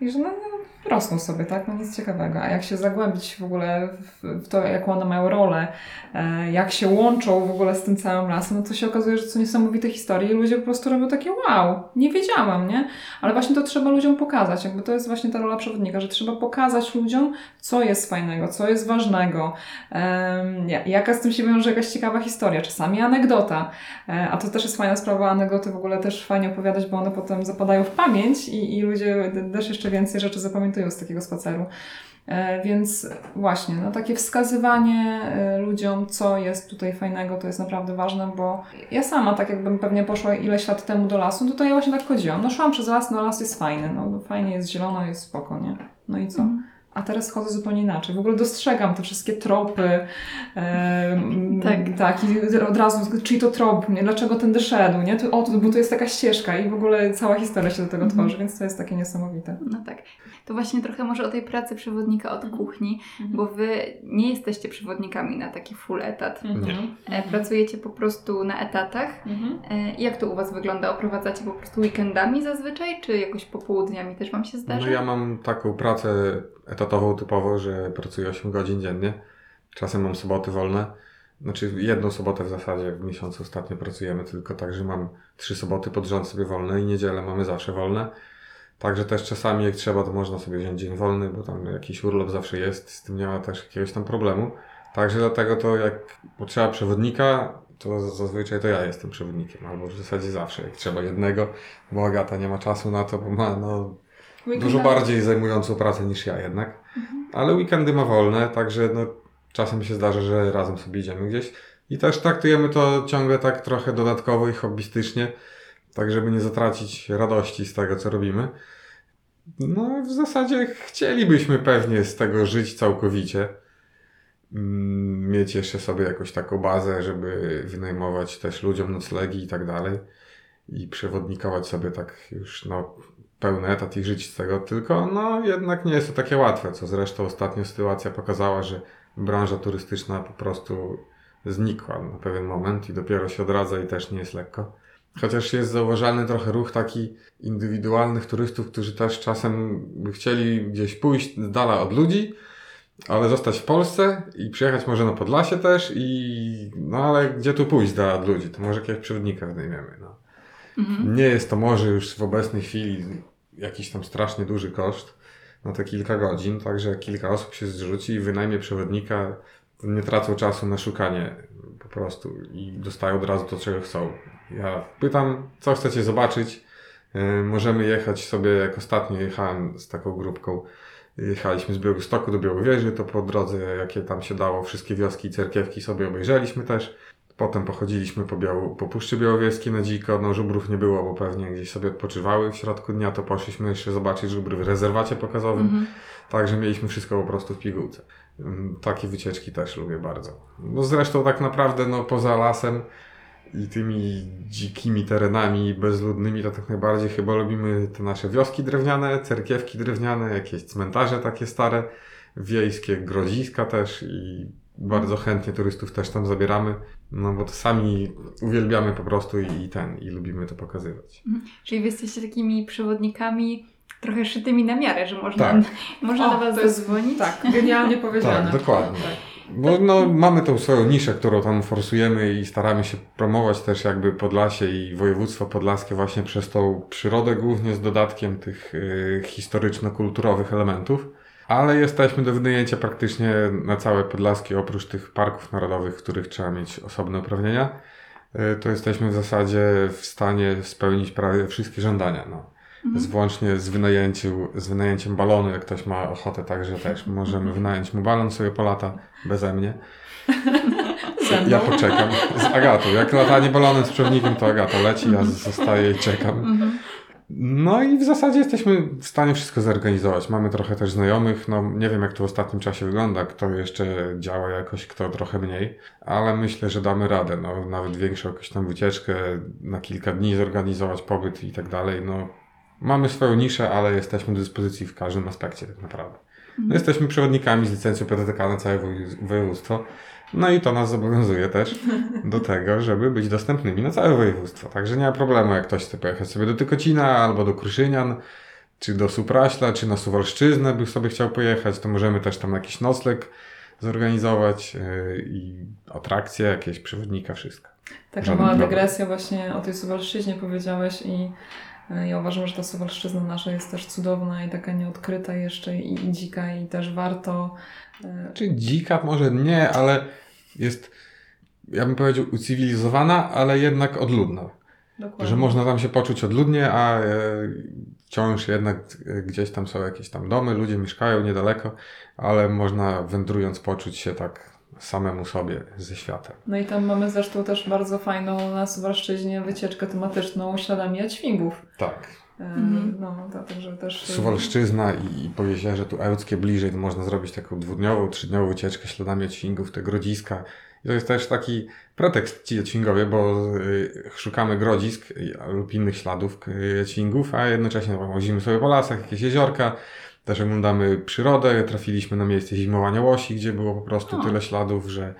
I że no, no, rosną sobie, tak? No nic ciekawego. A jak się zagłębić w ogóle w, to, jaką one mają rolę, e, jak się łączą w ogóle z tym całym lasem, no to się okazuje, że to są niesamowite historie i ludzie po prostu robią takie wow, nie wiedziałam, nie? Ale właśnie to trzeba ludziom pokazać. Jakby to jest właśnie ta rola przewodnika, że trzeba pokazać ludziom, co jest fajnego, co jest ważnego, jaka z tym się wiąże jakaś ciekawa historia, czasami anegdota. E, A to też jest fajna sprawa, anegdoty w ogóle też fajnie opowiadać, bo one potem zapadają w pamięć i, i ludzie też jeszcze więcej rzeczy zapamiętują z takiego spaceru. E, Więc właśnie, no takie wskazywanie e, ludziom, co jest tutaj fajnego, to jest naprawdę ważne, bo ja sama, tak jakbym pewnie poszła ileś lat temu do lasu, to ja właśnie tak chodziłam. No szłam przez las, no las jest fajny, no fajnie jest zielono, jest spoko, nie? No i co? Mhm. A teraz chodzę zupełnie inaczej. W ogóle dostrzegam te wszystkie tropy. em, Tak. tak, i od razu, czyli to trop, nie? dlaczego tędy szedł, nie? Tu, o, tu, bo tu jest taka ścieżka i w ogóle cała historia się do tego Mhm. tworzy, więc to jest takie niesamowite. No tak. To właśnie trochę może o tej pracy przewodnika od Mhm. kuchni, bo wy nie jesteście przewodnikami na taki full etat. Mhm. E, Pracujecie po prostu na etatach. Mhm. E, Jak to u Was wygląda? Oprowadzacie po prostu weekendami zazwyczaj, czy jakoś popołudniami też Wam się zdarza? No ja mam taką pracę etatową typowo, że pracuję 8 godzin dziennie. Czasem mam soboty wolne. Znaczy jedną sobotę w zasadzie w miesiącu ostatnio pracujemy tylko, także mam trzy soboty pod rząd sobie wolne i niedzielę mamy zawsze wolne. Także też czasami jak trzeba, to można sobie wziąć dzień wolny, bo tam jakiś urlop zawsze jest, z tym nie ma też jakiegoś tam problemu. Także dlatego to jak potrzeba przewodnika, to zazwyczaj to ja jestem przewodnikiem, albo w zasadzie zawsze, jak trzeba jednego, bo Agata nie ma czasu na to, bo ma no, Dużo bardziej zajmującą pracę niż ja jednak. Ale weekendy ma wolne, także no, czasem się zdarza, że razem sobie idziemy gdzieś. I też traktujemy to ciągle tak trochę dodatkowo i hobbystycznie, tak żeby nie zatracić radości z tego, co robimy. No, w zasadzie chcielibyśmy pewnie z tego żyć całkowicie. Mm, Mieć jeszcze sobie jakąś taką bazę, żeby wynajmować też ludziom noclegi i tak dalej. I przewodnikować sobie tak już no, pełny etat i żyć z tego, tylko no jednak nie jest to takie łatwe, co zresztą ostatnio sytuacja pokazała, że branża turystyczna po prostu znikła na pewien moment i dopiero się odradza i też nie jest lekko. Chociaż jest zauważalny trochę ruch taki indywidualnych turystów, którzy też czasem chcieli gdzieś pójść z dala od ludzi, ale zostać w Polsce i przyjechać może na Podlasie też i no ale gdzie tu pójść z dala od ludzi? To może jakiegoś przewodnika wynajmiemy, no. Mhm. Nie jest to może już w obecnej chwili jakiś tam strasznie duży koszt na te kilka godzin, także kilka osób się zrzuci i wynajmie przewodnika, nie tracą czasu na szukanie po prostu i dostają od razu to, czego chcą. Ja pytam, co chcecie zobaczyć. Yy, Możemy jechać sobie, jak ostatnio jechałem z taką grupką, jechaliśmy z Białegostoku do Białowieży, to po drodze, jakie tam się dało, wszystkie wioski i cerkiewki sobie obejrzeliśmy też. Potem pochodziliśmy po, Biał- po Puszczy Białowieskiej na dziko, no żubrów nie było, bo pewnie gdzieś sobie odpoczywały w środku dnia, to poszliśmy jeszcze zobaczyć żubry w rezerwacie pokazowym, Mhm. także mieliśmy wszystko po prostu w pigułce. Mm, Takie wycieczki też lubię bardzo. No zresztą tak naprawdę, no poza lasem, i tymi dzikimi terenami bezludnymi, to tak najbardziej chyba lubimy te nasze wioski drewniane, cerkiewki drewniane, jakieś cmentarze takie stare, wiejskie, grodziska też i bardzo chętnie turystów też tam zabieramy, no bo to sami uwielbiamy po prostu i, i ten, i lubimy to pokazywać. Czyli wy jesteście takimi przewodnikami trochę szytymi na miarę, że można, Tak. można O, do was zadzwonić. Tak, genialnie powiedziane. Tak, dokładnie. Tak. Bo no, mamy tą swoją niszę, którą tam forsujemy i staramy się promować też jakby Podlasie i województwo podlaskie właśnie przez tą przyrodę, głównie z dodatkiem tych y, historyczno-kulturowych elementów. Ale jesteśmy do wynajęcia praktycznie na całe Podlaskie, oprócz tych parków narodowych, w których trzeba mieć osobne uprawnienia. Y, to jesteśmy w zasadzie w stanie spełnić prawie wszystkie żądania. No. Z, włącznie z, wynajęciu, z wynajęciem balonu, jak ktoś ma ochotę, także też możemy wynająć mu balon, sobie polata beze mnie. Ja poczekam z Agatą. Jak latanie balonem z przewodnikiem, to Agata leci, ja zostaję i czekam. Mhm. No i w zasadzie jesteśmy w stanie wszystko zorganizować. Mamy trochę też znajomych, no nie wiem jak to w ostatnim czasie wygląda, kto jeszcze działa jakoś, kto trochę mniej, ale myślę, że damy radę, no nawet większą jakąś tam wycieczkę, na kilka dni zorganizować pobyt i tak dalej, no mamy swoją niszę, ale jesteśmy do dyspozycji w każdym aspekcie tak naprawdę. No, jesteśmy przewodnikami z licencją PTTK na całe wojew- województwo. No i to nas zobowiązuje też do tego, żeby być dostępnymi na całe województwo. Także nie ma problemu, jak ktoś chce pojechać sobie do Tykocina albo do Kruszynian, czy do Supraśla, czy na Suwalszczyznę by sobie chciał pojechać, to możemy też tam jakiś nocleg zorganizować yy, i atrakcje, jakieś przewodnika, wszystko. Taka Żaden mała problem. dygresja właśnie o tej Suwalszczyźnie powiedziałeś i e, ja uważam, że ta Suwalszczyzna nasza jest też cudowna i taka nieodkryta jeszcze i, i dzika i też warto Czy dzika może nie, ale jest, ja bym powiedział, ucywilizowana, ale jednak odludna. dokładnie. Że można tam się poczuć odludnie, a e, wciąż jednak e, gdzieś tam są jakieś tam domy, ludzie mieszkają niedaleko, ale można wędrując poczuć się tak samemu sobie ze światem. No i tam mamy zresztą też bardzo fajną na Suwalszczyźnie wycieczkę tematyczną śladami jaćwingów. Tak. E, Mhm. No, to, także też... Suwalszczyzna i, tu Ełckie bliżej, to można zrobić taką dwudniową, trzydniową wycieczkę śladami Jaćwingów, te grodziska. I to jest też taki pretekst ci Jaćwingowie, bo y, szukamy grodzisk y, lub innych śladów y, Jaćwingów, a jednocześnie no, łazimy sobie po lasach, jakieś jeziorka, też oglądamy przyrodę, trafiliśmy na miejsce zimowania łosi, gdzie było po prostu O. tyle śladów, że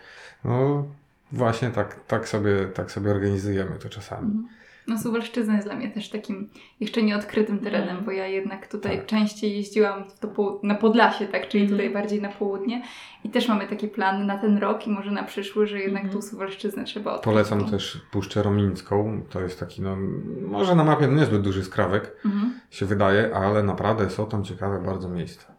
no właśnie tak, tak, sobie, tak sobie organizujemy to czasami. Mhm. No Suwalszczyzna jest dla mnie też takim jeszcze nieodkrytym terenem, Mhm. bo ja jednak tutaj Tak. częściej jeździłam pół- na Podlasie, tak, czyli Mhm. tutaj bardziej na południe i też mamy taki plan na ten rok i może na przyszły, że jednak Mhm. tą Suwalszczyznę trzeba odkryć. Polecam też Puszczę Romińską. To jest taki, no, może na mapie niezbyt duży skrawek, Mhm. się wydaje, ale naprawdę są tam ciekawe bardzo miejsca.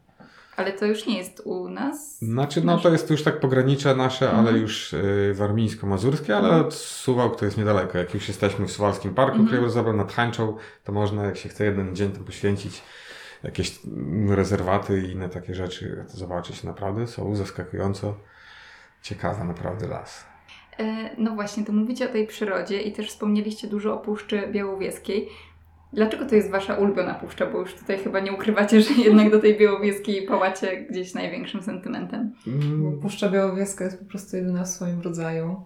Ale to już nie jest u nas. Znaczy, no to jest już tak pogranicze nasze, Mhm. ale już y, warmińsko-mazurskie, ale Mhm. od Suwałk to jest niedaleko. Jak już jesteśmy w Suwalskim Parku Mhm. Krajobrazowym nad Hańczą, to można, jak się chce jeden dzień tam poświęcić, jakieś mm, rezerwaty i inne takie rzeczy zobaczyć. Naprawdę są zaskakująco ciekawe naprawdę las. E, No właśnie, to mówicie o tej przyrodzie i też wspomnieliście dużo o Puszczy Białowieskiej. Dlaczego to jest wasza ulubiona puszcza? Bo już tutaj chyba nie ukrywacie, że jednak do tej Białowieskiej pałacie gdzieś największym sentymentem. Mm, Puszcza Białowieska jest po prostu jedyna w swoim rodzaju.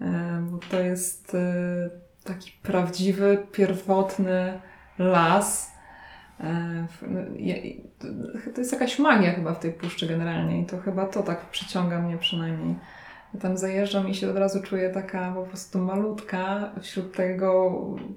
E, Bo to jest e, taki prawdziwy, pierwotny las. E, To jest jakaś magia chyba w tej puszczy generalnie i to chyba to tak przyciąga mnie przynajmniej. Ja tam zajeżdżam i się od razu czuję taka po prostu malutka wśród tego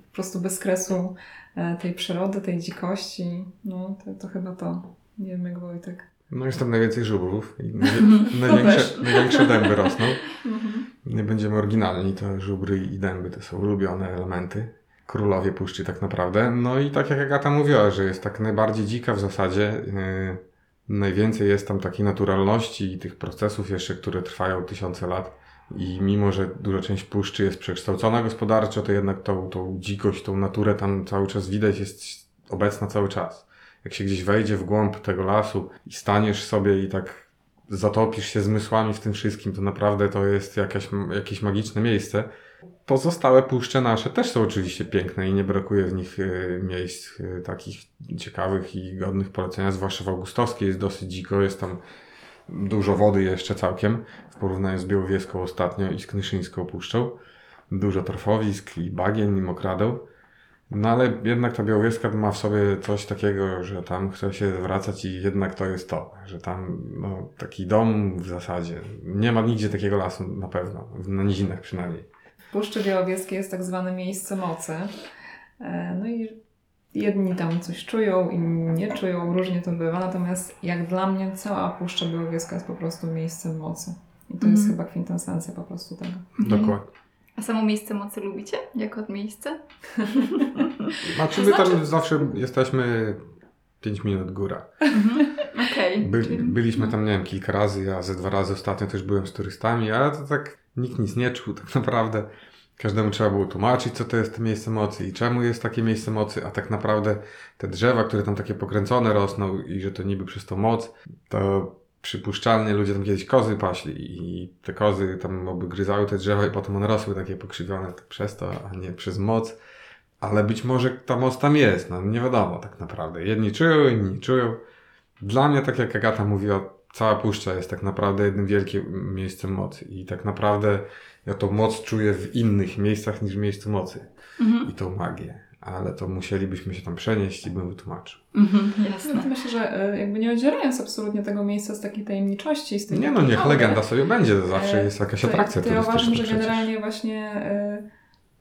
po prostu bezkresu e, tej przyrody, tej dzikości. No to, to chyba to. Nie wiem jak Wojtek. No jest tam najwięcej żubrów i najwie- największe, największe dęby rosną. Mhm. Nie będziemy oryginalni, to żubry i dęby to są ulubione elementy. Królowie puszczy tak naprawdę. No i tak jak Agata mówiła, że jest tak najbardziej dzika w zasadzie. Yy, najwięcej jest tam takiej naturalności i tych procesów jeszcze, które trwają tysiące lat. I mimo, że duża część puszczy jest przekształcona gospodarczo, to jednak tą, tą dzikość, tą naturę tam cały czas widać, jest obecna cały czas. Jak się gdzieś wejdzie w głąb tego lasu i staniesz sobie i tak zatopisz się zmysłami w tym wszystkim, to naprawdę to jest jakaś, jakieś magiczne miejsce. Pozostałe puszcze nasze też są oczywiście piękne i nie brakuje w nich e, miejsc e, takich ciekawych i godnych polecenia, zwłaszcza w Augustowskiej jest dosyć dziko, jest tam dużo wody jeszcze całkiem w porównaniu z Białowieską ostatnio i z Knyszyńską puszczą. dużo torfowisk i bagien i mokradeł. No ale jednak ta Białowieska ma w sobie coś takiego, że tam chce się wracać i jednak to jest to, że tam no, taki dom w zasadzie. Nie ma nigdzie takiego lasu na pewno, na nizinach przynajmniej. Puszczy Białowieskiej jest tak zwane miejsce mocy. E, No i jedni tam coś czują, inni nie czują, różnie to bywa. Natomiast jak dla mnie cała Puszcza Białowieska jest po prostu miejscem mocy. I to jest Mhm. chyba kwintesencja po prostu tego. Dokładnie. A samo miejsce mocy lubicie? Jako miejsce? Znaczy my tam znaczy- zawsze jesteśmy 5 minut góra. Mhm. Okej. By, byliśmy tam, nie wiem, kilka razy, ja ze dwa razy ostatnio też byłem z turystami, ale to tak nikt nic nie czuł tak naprawdę. Każdemu trzeba było tłumaczyć, co to jest to miejsce mocy i czemu jest takie miejsce mocy, a tak naprawdę te drzewa, które tam takie pokręcone rosną i że to niby przez to moc, to przypuszczalnie ludzie tam kiedyś kozy paśli i te kozy tam obgryzały te drzewa i potem one rosły takie pokrzywione przez to, a nie przez moc. Ale być może ta moc tam jest, no nie wiadomo tak naprawdę. Jedni czują, inni czują. Dla mnie, tak jak Agata mówiła, cała puszcza jest tak naprawdę jednym wielkim miejscem mocy. I tak naprawdę ja tą moc czuję w innych miejscach niż w miejscu mocy. Mhm. I tą magię. Ale to musielibyśmy się tam przenieść i bym wytłumaczył. Mhm. Jasne. myślę, że e, jakby nie odzierając absolutnie tego miejsca z takiej tajemniczości, z tej Nie no, niech legenda sobie będzie, to zawsze E, jest jakaś to- atrakcja To ja turystyczna uważam, że przecież. generalnie właśnie e,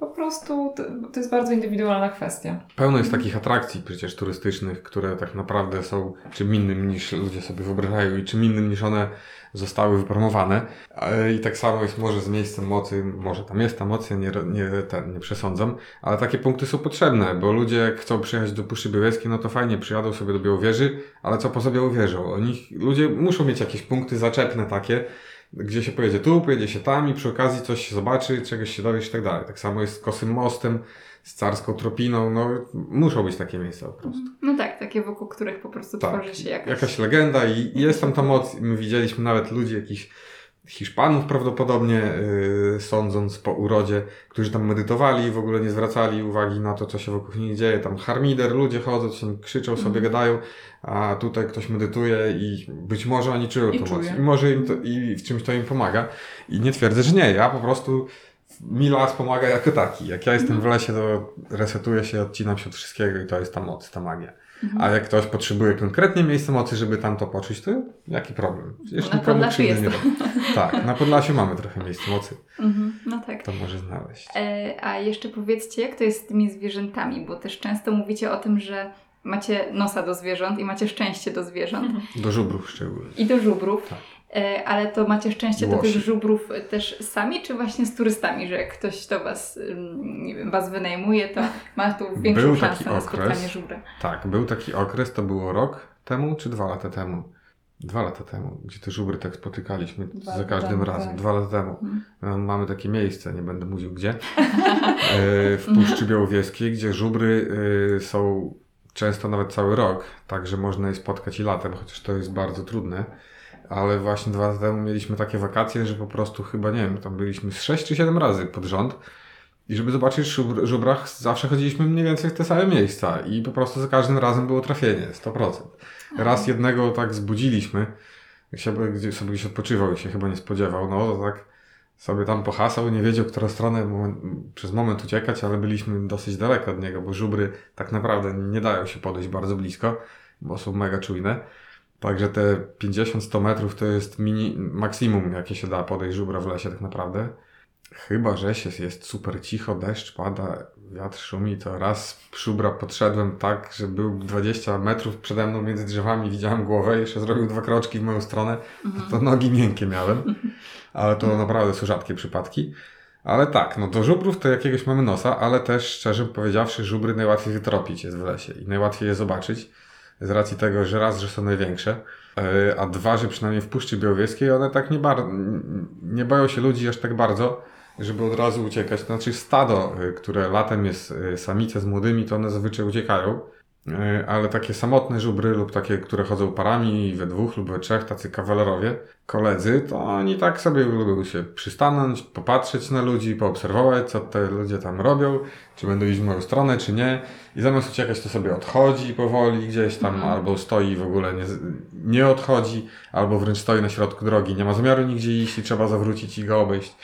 po prostu to, jest bardzo indywidualna kwestia. Pełno jest takich atrakcji przecież turystycznych, które tak naprawdę są czym innym niż ludzie sobie wyobrażają i czym innym niż one zostały wypromowane. E, I tak samo jest może z miejscem mocy, może tam jest ta moc, ja nie, nie, ten, nie przesądzam, ale takie punkty są potrzebne, bo ludzie jak chcą przyjechać do Puszczy Białowieskiej, no to fajnie, przyjadą sobie do Białowieży, ale co poza Białowieżą? Oni, ludzie muszą mieć jakieś punkty zaczepne takie, gdzie się pojedzie tu, pojedzie się tam i przy okazji coś się zobaczy, czegoś się dowiesz i tak dalej. Tak samo jest z Kosym Mostem, z Carską Tropiną, no muszą być takie miejsca po prostu. No tak, takie wokół których po prostu Tak, tworzy się jakaś... Jakaś legenda i jest tam ta moc. My widzieliśmy nawet ludzi, jakichś Hiszpanów prawdopodobnie, yy, sądząc po urodzie, którzy tam medytowali i w ogóle nie zwracali uwagi na to, co się wokół nich dzieje. Tam harmider, ludzie chodzą, tam krzyczą, sobie Mhm. gadają, a tutaj ktoś medytuje i być może oni czują I moc. I może im to, i w czymś to im pomaga. I nie twierdzę, że nie. Ja po prostu mi las pomaga jako taki. Jak ja jestem w lesie, to resetuję się, odcinam się od wszystkiego i to jest ta moc, ta magia. Mhm. A jak ktoś potrzebuje konkretnie miejsca mocy, żeby tam to poczuć, to jaki problem? Przecież Na Podlasiu jest nie. Tak, na Podlasiu mamy trochę miejsc mocy, Mhm. No tak. to może znaleźć. E, a jeszcze powiedzcie, jak to jest z tymi zwierzętami, bo też często mówicie o tym, że macie nosa do zwierząt i macie szczęście do zwierząt Do żubrów szczególnie. i do żubrów. Tak. E, ale to macie szczęście do Łosi. tych żubrów też sami, czy właśnie z turystami, że jak ktoś to was, nie wiem, was wynajmuje, to ma tu większą Był szansę na spotkanie żubra. Tak, był taki okres, to było rok temu czy dwa lata temu? Dwa lata temu, gdzie te żubry tak spotykaliśmy Dwa za każdym temu, razem. tak. Dwa lata temu. E, Mamy takie miejsce, nie będę mówił gdzie, e, w Puszczy Białowieskiej, gdzie żubry e, są często nawet cały rok, także można je spotkać i latem, chociaż to jest bardzo trudne. Ale właśnie dwa lata temu mieliśmy takie wakacje, że po prostu chyba, nie wiem, tam byliśmy z 6 czy 7 razy pod rząd. I żeby zobaczyć żubr, żubrach, zawsze chodziliśmy mniej więcej w te same miejsca i po prostu za każdym razem było trafienie, 100%. Raz jednego tak zbudziliśmy, jak się, sobie gdzieś odpoczywał i się chyba nie spodziewał, no to tak sobie tam pohasał, nie wiedział, którą stronę moment, przez moment uciekać, ale byliśmy dosyć daleko od niego, bo żubry tak naprawdę nie dają się podejść bardzo blisko, bo są mega czujne. Także te 50-100 metrów to jest mini, maksimum, jakie się da podejść żubra w lesie tak naprawdę. Chyba, że się jest super cicho, deszcz pada, wiatr szumi, to raz żubra podszedłem tak, że był 20 metrów przede mną między drzewami, widziałem głowę, jeszcze zrobił dwa kroczki w moją stronę, Mhm. to nogi miękkie miałem, ale to naprawdę są rzadkie przypadki. Ale tak, no do żubrów to jakiegoś mamy nosa, ale też szczerze powiedziawszy, żubry najłatwiej wytropić jest w lesie i najłatwiej je zobaczyć z racji tego, że raz, że są największe, e, a dwa, że przynajmniej w Puszczy Białowieskiej one tak nie, bar- nie boją się ludzi aż tak bardzo, żeby od razu uciekać. To znaczy stado, e, które latem jest e, samice z młodymi, to one zazwyczaj uciekają, ale takie samotne żubry lub takie, które chodzą parami we dwóch lub we trzech, tacy kawalerowie, koledzy, to oni tak sobie lubią się przystanąć, popatrzeć na ludzi, poobserwować, co te ludzie tam robią, czy będą iść w moją stronę, czy nie. I zamiast uciekać, to sobie odchodzi powoli gdzieś tam, Mhm. albo stoi w ogóle nie, nie odchodzi, albo wręcz stoi na środku drogi, nie ma zamiaru nigdzie iść i trzeba zawrócić i go obejść.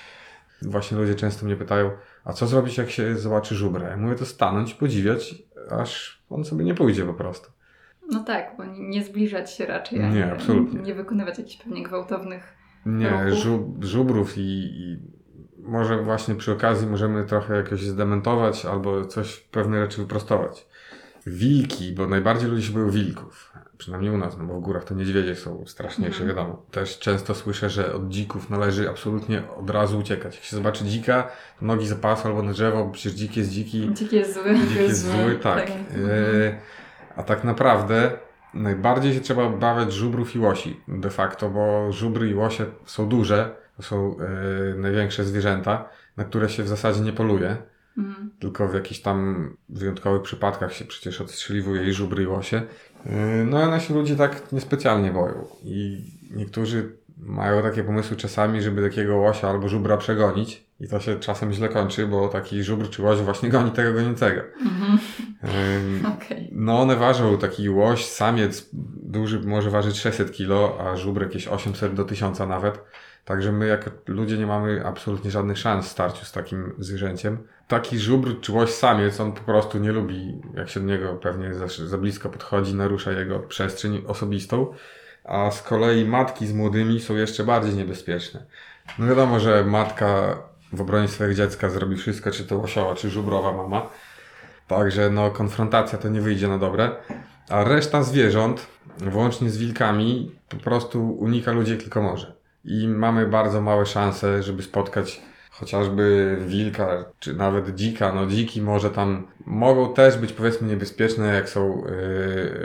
Właśnie ludzie często mnie pytają, A co zrobić, jak się zobaczy żubra? Ja mówię, to stanąć, podziwiać, aż on sobie nie pójdzie po prostu. No tak, bo nie zbliżać się raczej. Nie, ani absolutnie. Nie wykonywać jakichś pewnie gwałtownych. Nie, żub, żubrów i, i może właśnie przy okazji możemy trochę jakoś zdementować albo coś, pewne rzeczy wyprostować. Wilki, bo najbardziej ludzie się boją wilków. Przynajmniej u nas, no bo w górach to niedźwiedzie są straszniejsze, Mhm. wiadomo. Też często słyszę, że od dzików należy absolutnie od razu uciekać. Jak się zobaczy dzika, to nogi za pas albo na drzewo, bo przecież dzik jest dziki. Dzik jest zły. Dzik jest zły, tak. tak. E, a tak naprawdę najbardziej się trzeba obawiać żubrów i łosi de facto, bo żubry i łosie są duże, to są e, największe zwierzęta, na które się w zasadzie nie poluje, Mhm. tylko w jakichś tam wyjątkowych przypadkach się przecież odstrzeliwuje i żubry i łosie. E, no a nasi ludzie tak niespecjalnie boją i niektórzy mają takie pomysły czasami, żeby takiego łosia albo żubra przegonić i to się czasem źle kończy, bo taki żubr czy łoś właśnie goni tego goniącego. Mhm. Ym, Okej. no one ważą, taki łoś, samiec duży może ważyć 600 kg, a żubr jakieś 800 do 1000 nawet. Także my jako ludzie nie mamy absolutnie żadnych szans w starciu z takim zwierzęciem. Taki żubr czy łoś samiec, on po prostu nie lubi, jak się do niego pewnie za, za blisko podchodzi, narusza jego przestrzeń osobistą. A z kolei matki z młodymi są jeszcze bardziej niebezpieczne. No wiadomo, że matka w obronie swojego dziecka zrobi wszystko, czy to łosiowa, czy żubrowa mama. Także no, konfrontacja to nie wyjdzie na dobre. A reszta zwierząt, włącznie z wilkami, po prostu unika ludzi tylko może. I mamy bardzo małe szanse, żeby spotkać chociażby wilka, czy nawet dzika. No dziki może tam mogą też być powiedzmy niebezpieczne, jak są,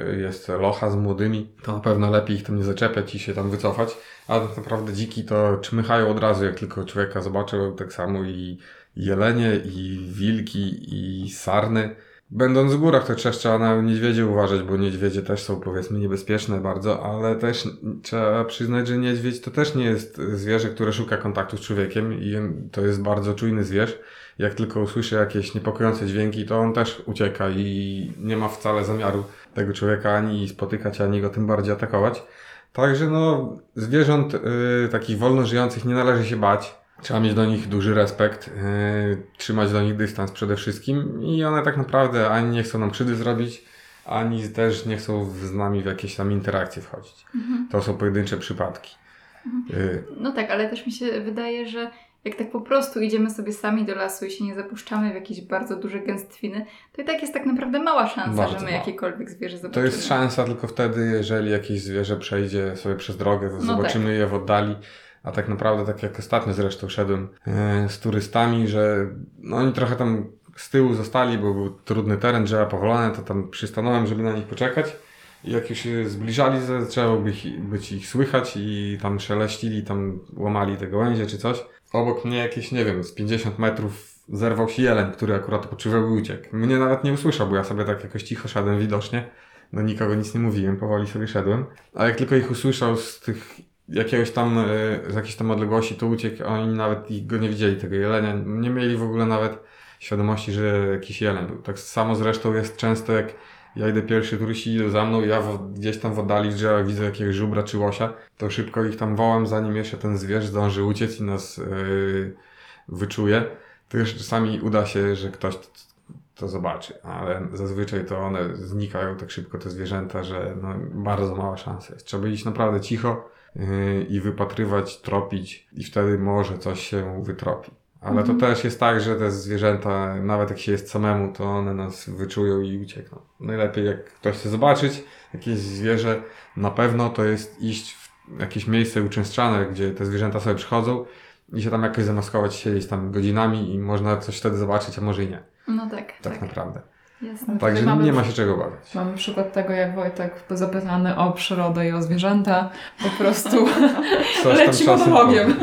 yy, jest locha z młodymi. To na pewno lepiej ich tam nie zaczepiać i się tam wycofać. Ale tak naprawdę dziki to czmychają od razu, jak tylko człowieka zobaczą. Tak samo i jelenie, i wilki, i sarny. Będąc w górach, to też trzeba na niedźwiedzie uważać, bo niedźwiedzie też są powiedzmy niebezpieczne bardzo, ale też trzeba przyznać, że niedźwiedź to też nie jest zwierzę, które szuka kontaktu z człowiekiem i to jest bardzo czujny zwierz. Jak tylko usłyszy jakieś niepokojące dźwięki, to on też ucieka i nie ma wcale zamiaru tego człowieka ani spotykać, ani go tym bardziej atakować. Także no, zwierząt y, takich wolno żyjących nie należy się bać. Trzeba mieć do nich duży respekt, yy, trzymać do nich dystans przede wszystkim i one tak naprawdę ani nie chcą nam krzywdy zrobić, ani też nie chcą z nami w jakieś tam interakcje wchodzić. Mhm. To są pojedyncze przypadki. Yy, No tak, ale też mi się wydaje, że jak tak po prostu idziemy sobie sami do lasu i się nie zapuszczamy w jakieś bardzo duże gęstwiny, to i tak jest tak naprawdę mała szansa, Bardzo że my jakiekolwiek zwierzę to zobaczymy. jest szansa tylko wtedy, jeżeli jakieś zwierzę przejdzie sobie przez drogę, to No zobaczymy je w oddali. A tak naprawdę, tak jak ostatnio zresztą szedłem yy, z turystami, że no oni trochę tam z tyłu zostali, bo był trudny teren, drzewa powolone, to tam przystanąłem, żeby na nich poczekać. I jak już się zbliżali, zaczęło być, być ich słychać i tam szeleścili, tam łamali te gałęzie czy coś. Obok mnie jakieś, nie wiem, z 50 metrów zerwał się jeleń, który akurat odpoczywał i uciekł. Mnie nawet nie usłyszał, bo ja sobie tak jakoś cicho szedłem widocznie. Do nikogo nic nie mówiłem, powoli sobie szedłem. A jak tylko ich usłyszał z tych jakiegoś tam, e, z jakiejś tam odległości, to uciekł, oni nawet go nie widzieli, tego jelenia. Nie mieli w ogóle nawet świadomości, że jakiś jeleń był. Tak samo zresztą jest często, jak ja idę pierwszy, turyści idą za mną, ja w, gdzieś tam w oddali w widzę jakiegoś żubra czy łosia, to szybko ich tam wołam, zanim jeszcze ten zwierz zdąży uciec i nas yy, wyczuje. To już czasami uda się, że ktoś to, to zobaczy, ale zazwyczaj to one znikają tak szybko, te zwierzęta, że no, bardzo mała szansa jest. Trzeba iść naprawdę cicho i wypatrywać, tropić i wtedy może coś się wytropi. Ale Mhm. to też jest tak, że te zwierzęta, nawet jak się jest samemu, to one nas wyczują i uciekną. Najlepiej jak ktoś chce zobaczyć jakieś zwierzę, na pewno to jest iść w jakieś miejsce uczęszczane, gdzie te zwierzęta sobie przychodzą i się tam jakoś zamaskować, siedzieć tam godzinami i można coś wtedy zobaczyć, a może i nie. No tak, Tak, tak. naprawdę. Jasne. Także mamy- nie ma się czego obawiać. Mamy przykład tego, jak Wojtek zapytany o przyrodę i o zwierzęta, po prostu leci monologiem.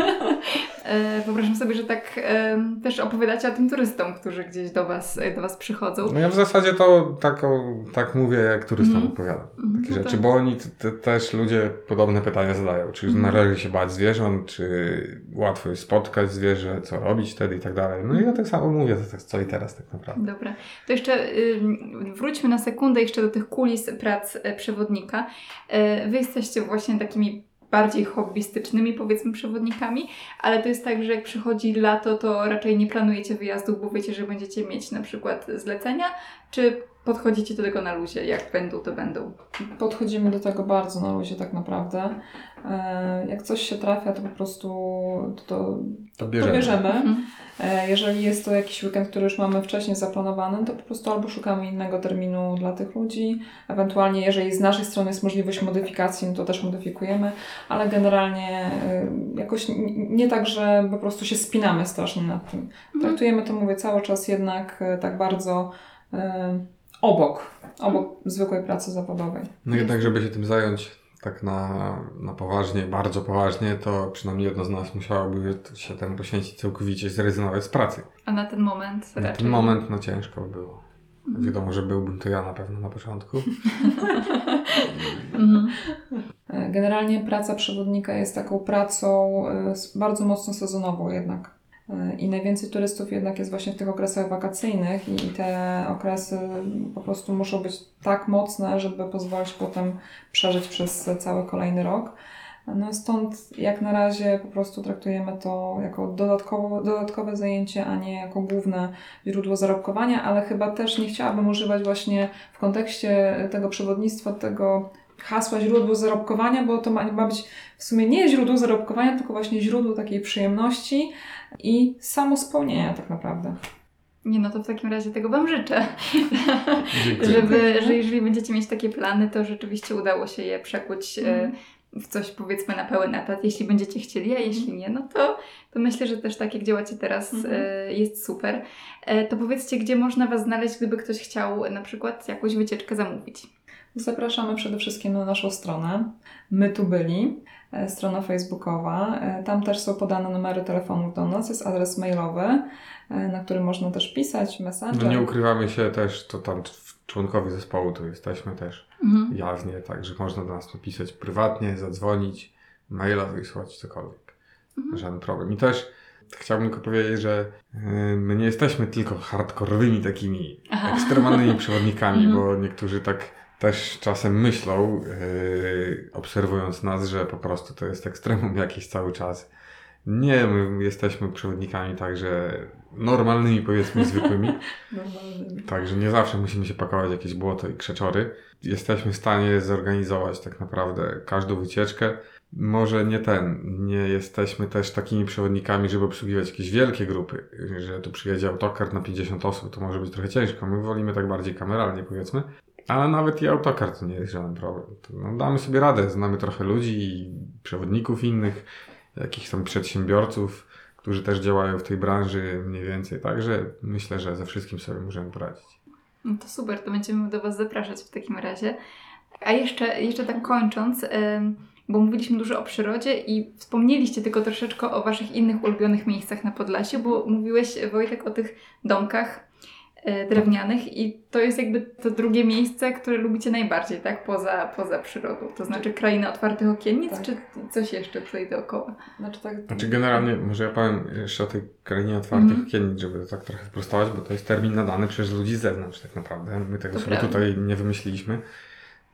E, Wyobrażam sobie, że tak e, też opowiadacie o tym turystom, którzy gdzieś do was, do was przychodzą. No ja w zasadzie to tak, o, tak mówię, jak turystom Mhm. opowiadam. Mhm, Takie no rzeczy, tak. bo oni też ludzie podobne pytania zadają. Czy Mhm. należy się bać zwierząt, czy łatwo jest spotkać zwierzę, co robić wtedy i tak dalej. No i ja tak samo mówię, to tak co i teraz tak naprawdę. Dobra. To jeszcze y, wróćmy na sekundę jeszcze do tych kulis prac e, przewodnika. E, wy jesteście właśnie takimi bardziej hobbystycznymi, powiedzmy, przewodnikami, ale to jest tak, że jak przychodzi lato, to raczej nie planujecie wyjazdów, bo wiecie, że będziecie mieć na przykład zlecenia, czy podchodzicie do tego na luzie, jak będą, to będą. Podchodzimy do tego bardzo na luzie tak naprawdę. E, Jak coś się trafia, to po prostu to, To to bierzemy. bierzemy. Mhm. E, Jeżeli jest to jakiś weekend, który już mamy wcześniej zaplanowany, to po prostu albo szukamy innego terminu dla tych ludzi, ewentualnie jeżeli z naszej strony jest możliwość modyfikacji, no to też modyfikujemy, ale generalnie y, jakoś nie tak, że po prostu się spinamy strasznie nad tym. Mhm. Traktujemy to, mówię, cały czas jednak tak bardzo y, obok, obok zwykłej pracy zawodowej. No jednak, żeby się tym zająć tak na, na poważnie, bardzo poważnie, to przynajmniej jedno z nas musiałoby się temu poświęcić całkowicie, zrezygnować z pracy. A na ten moment Na raczej... ten moment no ciężko by było. Wiadomo, że byłbym to ja na pewno na początku. Mhm. E, Generalnie praca przewodnika jest taką pracą e, bardzo mocno sezonową jednak. I najwięcej turystów jednak jest właśnie w tych okresach wakacyjnych i i te okresy po prostu muszą być tak mocne, żeby pozwolić potem przeżyć przez cały kolejny rok. No stąd jak na razie po prostu traktujemy to jako dodatkowo, dodatkowe zajęcie, a nie jako główne źródło zarobkowania, ale chyba też nie chciałabym używać właśnie w kontekście tego przewodnictwa tego hasła źródło zarobkowania, bo to ma, ma być w sumie nie źródło zarobkowania, tylko właśnie źródło takiej przyjemności i samospełnienia tak naprawdę. Nie, no to w takim razie tego Wam życzę. Żeby, że jeżeli będziecie mieć takie plany, to rzeczywiście udało się je przekuć e, w coś powiedzmy na pełen etat, jeśli będziecie chcieli, a jeśli nie, no to, to myślę, że też tak jak działacie teraz Mhm. e, jest super. E, to powiedzcie, gdzie można Was znaleźć, gdyby ktoś chciał na przykład jakąś wycieczkę zamówić. Zapraszamy przede wszystkim na naszą stronę. My tu byli, strona facebookowa. E, Tam też są podane numery telefonów do nas, jest adres mailowy, e, na który można też pisać, messenger. No nie ukrywamy się też, to tam członkowie zespołu tu jesteśmy też Mhm. jawnie, także można do nas napisać prywatnie, zadzwonić, maila wysłać, cokolwiek. Mhm. Żaden problem. I też chciałbym tylko powiedzieć, że my nie jesteśmy tylko hardkorowymi takimi Aha. ekstremalnymi przewodnikami, Mhm. bo niektórzy tak też czasem myślą, yy, obserwując nas, że po prostu to jest ekstremum jakieś cały czas. Nie, my jesteśmy przewodnikami także normalnymi, powiedzmy, zwykłymi. Normalnymi. Także nie zawsze musimy się pakować w jakieś błoto i krzeczory. Jesteśmy w stanie zorganizować tak naprawdę każdą wycieczkę. Może nie ten, nie jesteśmy też takimi przewodnikami, żeby obsługiwać jakieś wielkie grupy, że tu przyjedzie autokar na 50 osób, to może być trochę ciężko. My wolimy tak bardziej kameralnie powiedzmy, ale nawet i autokar to nie jest żaden problem. No, damy sobie radę, znamy trochę ludzi i przewodników innych, jakichś tam przedsiębiorców, którzy też działają w tej branży mniej więcej, także myślę, że ze wszystkim sobie możemy poradzić. No to super, to będziemy do Was zapraszać w takim razie. A jeszcze, jeszcze tak kończąc, bo mówiliśmy dużo o przyrodzie i wspomnieliście tylko troszeczkę o Waszych innych ulubionych miejscach na Podlasiu, bo mówiłeś Wojtek o tych domkach drewnianych i to jest jakby to drugie miejsce, które lubicie najbardziej, tak? Poza, poza przyrodą. To znaczy kraina otwartych okiennic, Tak. czy coś jeszcze tutaj dookoła? Znaczy tak, Znaczy generalnie, może ja powiem jeszcze o tej krainie otwartych Mhm. okiennic, żeby to tak trochę sprostować, bo to jest termin nadany przez ludzi z zewnątrz tak naprawdę. My tego To sobie prawda. tutaj nie wymyśliliśmy.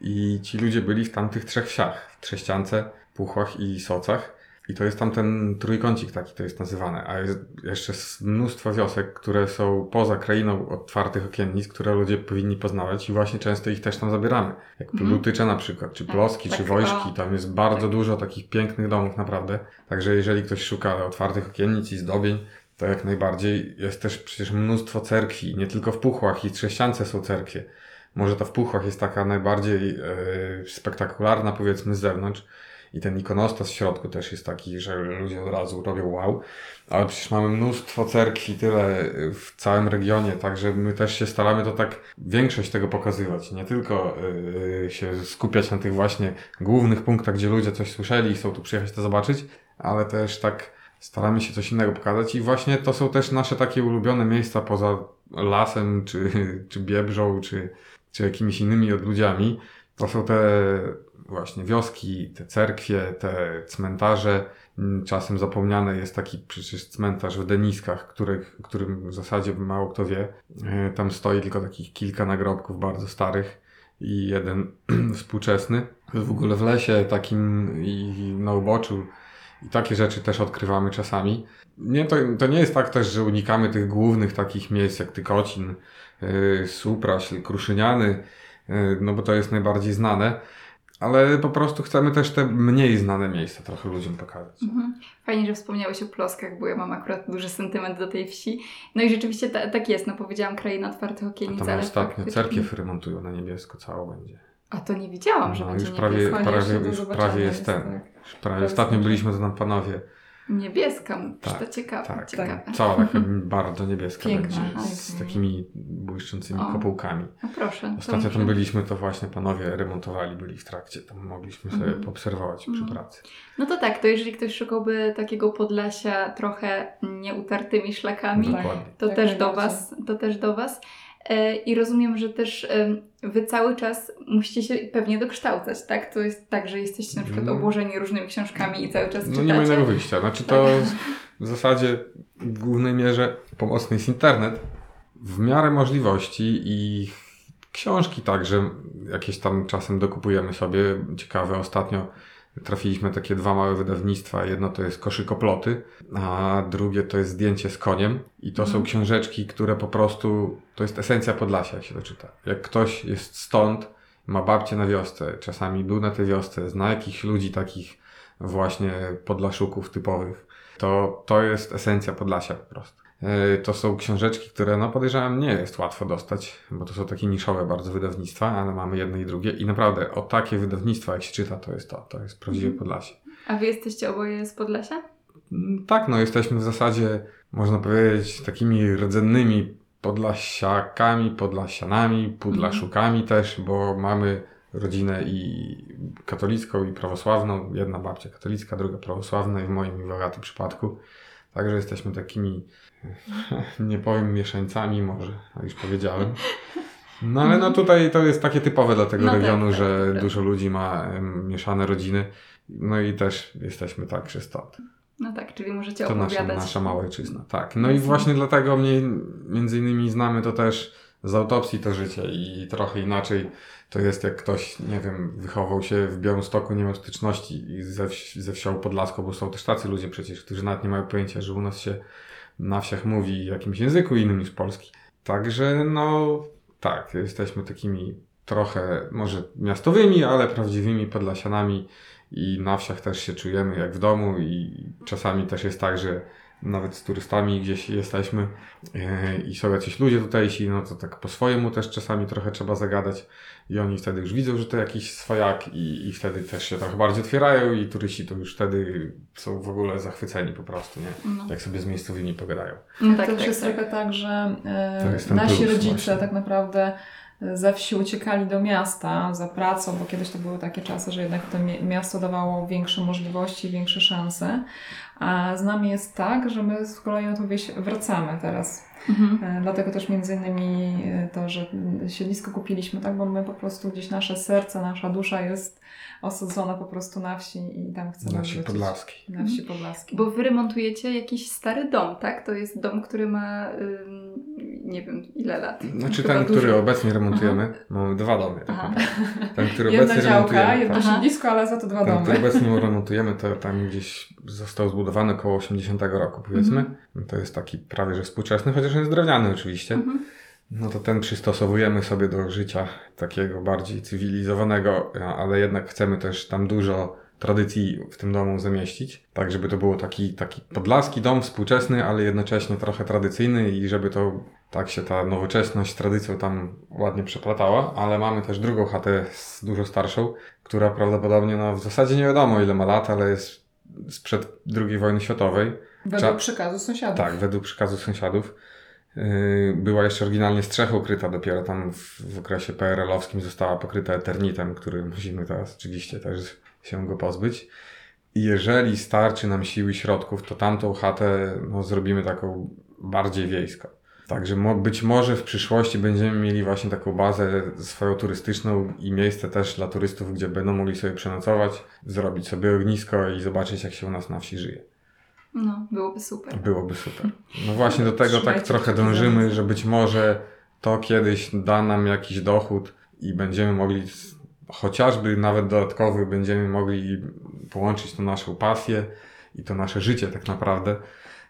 I ci ludzie byli w tamtych trzech wsiach, w Trześciance, Puchłach i Socach. I to jest tam ten trójkącik taki to jest nazywane. A jest jeszcze mnóstwo wiosek, które są poza krainą otwartych okiennic, które ludzie powinni poznawać i właśnie często ich też tam zabieramy. Jak Mhm. Lutycze na przykład, czy Tak, Ploski, tak, czy Wojszki. o. Tam jest bardzo Tak. dużo takich pięknych domów naprawdę. Także jeżeli ktoś szuka otwartych okiennic i zdobień, to jak najbardziej jest też przecież mnóstwo cerkwi. Nie tylko w Puchłach i Trześciance są cerkwie. Może ta w Puchłach jest taka najbardziej e, spektakularna powiedzmy z zewnątrz. I ten ikonostas w środku też jest taki, że ludzie od razu robią wow. Ale przecież mamy mnóstwo cerkwi, tyle w całym regionie, także my też się staramy to tak, większość tego pokazywać. Nie tylko yy, się skupiać na tych właśnie głównych punktach, gdzie ludzie coś słyszeli i chcą tu przyjechać to zobaczyć, ale też tak staramy się coś innego pokazać i właśnie to są też nasze takie ulubione miejsca poza lasem, czy, czy biebrzą, czy, czy jakimiś innymi odludziami. To są te właśnie wioski, te cerkwie, te cmentarze. Mm, Czasem zapomniany jest taki przecież cmentarz w Deniskach, których, którym w zasadzie mało kto wie. E, Tam stoi tylko takich kilka nagrobków bardzo starych i jeden współczesny. W ogóle w lesie takim i na uboczu i takie rzeczy też odkrywamy czasami. Nie, to, to nie jest tak też, że unikamy tych głównych takich miejsc jak Tykocin, yy, Supraśl, Kruszyniany, yy, no bo to jest najbardziej znane. Ale po prostu chcemy też te mniej znane miejsca trochę ludziom pokazać. Mhm. Fajnie, że wspomniałeś o Ploskach, bo ja mam akurat duży sentyment do tej wsi. No i rzeczywiście ta, tak jest, no powiedziałam kraina otwartych okiennic, Tam ale ostatnio faktycznie- cerkiew remontują na niebiesko, cało będzie. A to nie widziałam, że No, będzie już prawie. Koniecznie prawie, już prawie jest ten. tak. Prawie ostatnio byliśmy, to tam panowie. Niebieska, tak, Tak, to ciekawe. Tak, ciekawe. cała taka bardzo niebieska Piękna, będzie, z takimi błyszczącymi O. kopułkami. No proszę. Ostatnio tam byliśmy, to właśnie panowie remontowali, byli w trakcie, tam mogliśmy sobie Mhm. poobserwować przy Mhm. pracy. No to tak, to jeżeli ktoś szukałby takiego Podlasia trochę nieutartymi szlakami, Dokładnie. to Jak też do. Was, to też do Was. E, I rozumiem, że też Wy cały czas musicie się pewnie dokształcać, tak? To jest tak, że jesteście na przykład No. obłożeni różnymi książkami i cały czas No czytacie. nie ma innego wyjścia. Znaczy to Tak. w zasadzie w głównej mierze pomocny jest internet. W miarę możliwości i książki także jakieś tam czasem dokupujemy sobie. Ciekawe, ostatnio trafiliśmy takie dwa małe wydawnictwa. Jedno to jest Koszykoploty, a drugie to jest Zdjęcie z koniem. I to są Mhm. książeczki, które po prostu, to jest esencja Podlasia, jak się to czyta. Jak ktoś jest stąd, ma babcię na wiosce, czasami był na tej wiosce, zna jakichś ludzi takich właśnie podlaszuków typowych, to to jest esencja Podlasia po prostu. Yy, To są książeczki, które no podejrzewam nie jest łatwo dostać, bo to są takie niszowe bardzo wydawnictwa, ale mamy jedno i drugie i naprawdę o takie wydawnictwa jak się czyta to jest to, to jest prawdziwe Mhm. Podlasie. A Wy jesteście oboje z Podlasia? Mm, Tak, no jesteśmy w zasadzie, można powiedzieć, takimi rdzennymi podlasiakami, podlasianami, pudlaszukami też, bo mamy rodzinę i katolicką, i prawosławną. Jedna babcia katolicka, druga prawosławna i w moim i w Agaty przypadku. Także jesteśmy takimi, nie powiem mieszańcami może, a już powiedziałem. No ale no tutaj to jest takie typowe dla tego No tak, regionu, tak, że tak. dużo ludzi ma mieszane rodziny. No i też jesteśmy także stąd. No tak, czyli możecie To nasza, opowiadać. nasza mała ojczyzna, tak. No i właśnie dlatego mnie między innymi znamy to też z autopsji to życie i trochę inaczej to jest jak ktoś, nie wiem, wychował się w Białymstoku, nie miał styczności i ze, wsi, ze wsią podlaską, bo są też tacy ludzie przecież, którzy nawet nie mają pojęcia, że u nas się na wsiach mówi jakimś języku innym niż polski. Także no tak, jesteśmy takimi trochę może miastowymi, ale prawdziwymi podlasianami i na wsiach też się czujemy jak w domu i czasami też jest tak, że nawet z turystami gdzieś jesteśmy e, i są jacyś ludzie tutejsi, no to tak po swojemu też czasami trochę trzeba zagadać i oni wtedy już widzą, że to jakiś swojak i, i wtedy też się trochę bardziej otwierają i turyści to już wtedy są w ogóle zachwyceni po prostu, nie? No, Jak sobie z miejscowymi pogadają. no tak, to też tak, jest tak. trochę tak, że ten nasi rodzice właśnie. tak naprawdę ze wsi uciekali do miasta za pracą, bo kiedyś to były takie czasy, że jednak to mi- miasto dawało większe możliwości, większe szanse. A z nami jest tak, że my z kolei na tą wieś wracamy teraz. Mhm. E, Dlatego też między innymi e, to, że siedlisko kupiliśmy, tak, bo my po prostu gdzieś nasze serce, nasza dusza jest osadzona po prostu na wsi i tam chcemy Na wsi wrócić. podlaskiej. Na wsi podlaskiej. Bo wy remontujecie jakiś stary dom, tak? To jest dom, który ma ym, nie wiem ile lat. Znaczy Chyba ten, dużo. który obecnie remontujemy, mamy dwa domy. Tak Aha. Ten, który Jedna obecnie działka, remontujemy, jedno tak. Aha. siedlisko, ale za to dwa Ten, domy. który obecnie remontujemy, to tam gdzieś został zbudowany około 80 roku, powiedzmy. Mhm. To jest taki prawie że współczesny, chociaż on jest drewniany oczywiście. Mhm. No to ten przystosowujemy sobie do życia takiego bardziej cywilizowanego, ale jednak chcemy też tam dużo tradycji w tym domu zamieścić. Tak, żeby to było taki, taki podlaski dom współczesny, ale jednocześnie trochę tradycyjny i żeby to tak się ta nowoczesność z tradycją tam ładnie przeplatała, ale mamy też drugą chatę z dużo starszą, która prawdopodobnie no, w zasadzie nie wiadomo ile ma lat, ale jest sprzed II wojny światowej. Według Cza- przekazu sąsiadów. Tak, według przekazu sąsiadów. Yy, Była jeszcze oryginalnie strzechą kryta, dopiero tam w, w okresie PRL-owskim została pokryta eternitem, który musimy teraz oczywiście też się go pozbyć. I jeżeli starczy nam sił i środków, to tamtą chatę no, zrobimy taką bardziej wiejską. Także mo- być może w przyszłości będziemy mieli właśnie taką bazę swoją turystyczną i miejsce też dla turystów, gdzie będą mogli sobie przenocować, zrobić sobie ognisko i zobaczyć, jak się u nas na wsi żyje. No, byłoby super. Byłoby super. No właśnie do tego tak trochę dążymy, że być może to kiedyś da nam jakiś dochód i będziemy mogli chociażby nawet dodatkowy będziemy mogli połączyć tą naszą pasję i to nasze życie tak naprawdę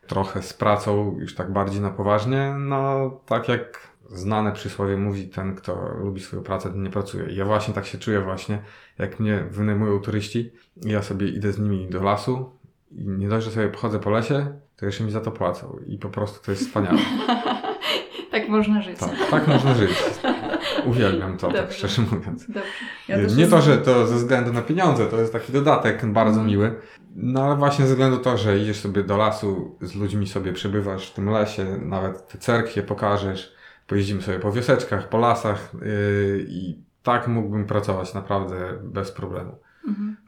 trochę z pracą już tak bardziej na poważnie, no tak jak znane przysłowie mówi, ten kto lubi swoją pracę, ten nie pracuje. I ja właśnie tak się czuję właśnie, jak mnie wynajmują turyści ja sobie idę z nimi do lasu i nie dość, że sobie pochodzę po lesie, to jeszcze mi za to płacą. I po prostu to jest wspaniałe. tak można żyć. Tak, tak można żyć. Uwielbiam to, tak Dobrze. szczerze mówiąc. Ja nie to, że to ze względu na pieniądze, to jest taki dodatek bardzo miły. No ale właśnie ze względu to, że idziesz sobie do lasu, z ludźmi sobie przebywasz w tym lesie, nawet te cerkwie pokażesz, pojeździmy sobie po wioseczkach, po lasach yy, i tak mógłbym pracować naprawdę bez problemu.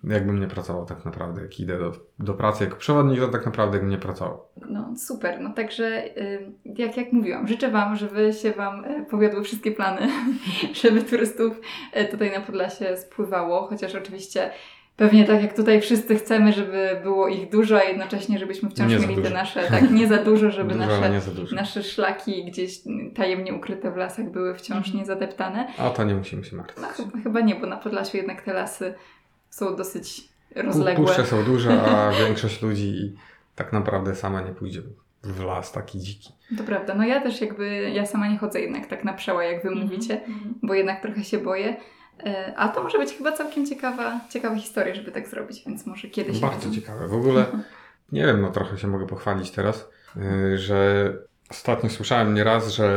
Jakbym nie pracował tak naprawdę, jak idę do, do pracy jako przewodnik, to tak naprawdę bym nie pracował. No super, no także y, jak, jak mówiłam, życzę Wam, żeby się Wam y, powiodły wszystkie plany, żeby turystów y, tutaj na Podlasie spływało, chociaż oczywiście pewnie tak jak tutaj wszyscy chcemy, żeby było ich dużo, a jednocześnie żebyśmy wciąż Nie mieli te nasze, tak nie za dużo, żeby Dużo, nasze, nie za dużo. nasze szlaki gdzieś tajemnie ukryte w lasach były wciąż Mhm. niezadeptane. A to nie musimy się martwić. No chyba, chyba nie, bo na Podlasiu jednak te lasy są dosyć rozległe. Puszcze są duże, a większość ludzi tak naprawdę sama nie pójdzie w las taki dziki. To prawda. No ja też jakby, ja sama nie chodzę jednak tak na przeła, jak Wy mówicie. Mhm. bo jednak trochę się boję. E, A to może być chyba całkiem ciekawa, ciekawa historia, żeby tak zrobić, więc może kiedyś. Bardzo będą- ciekawe. W ogóle nie wiem, no trochę się mogę pochwalić teraz, yy, że ostatnio słyszałem nieraz, że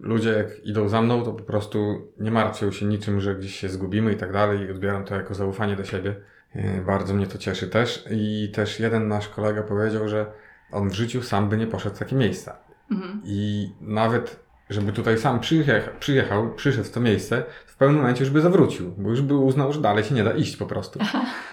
ludzie jak idą za mną, to po prostu nie martwią się niczym, że gdzieś się zgubimy i tak dalej i odbieram to jako zaufanie do siebie. Yy, Bardzo mnie to cieszy też i też jeden nasz kolega powiedział, że on w życiu sam by nie poszedł w takie miejsca. Mhm. I nawet, żeby tutaj sam przyjechał, przyjechał, przyszedł w to miejsce, pewnym momencie już by zawrócił, bo już by uznał, że dalej się nie da iść po prostu.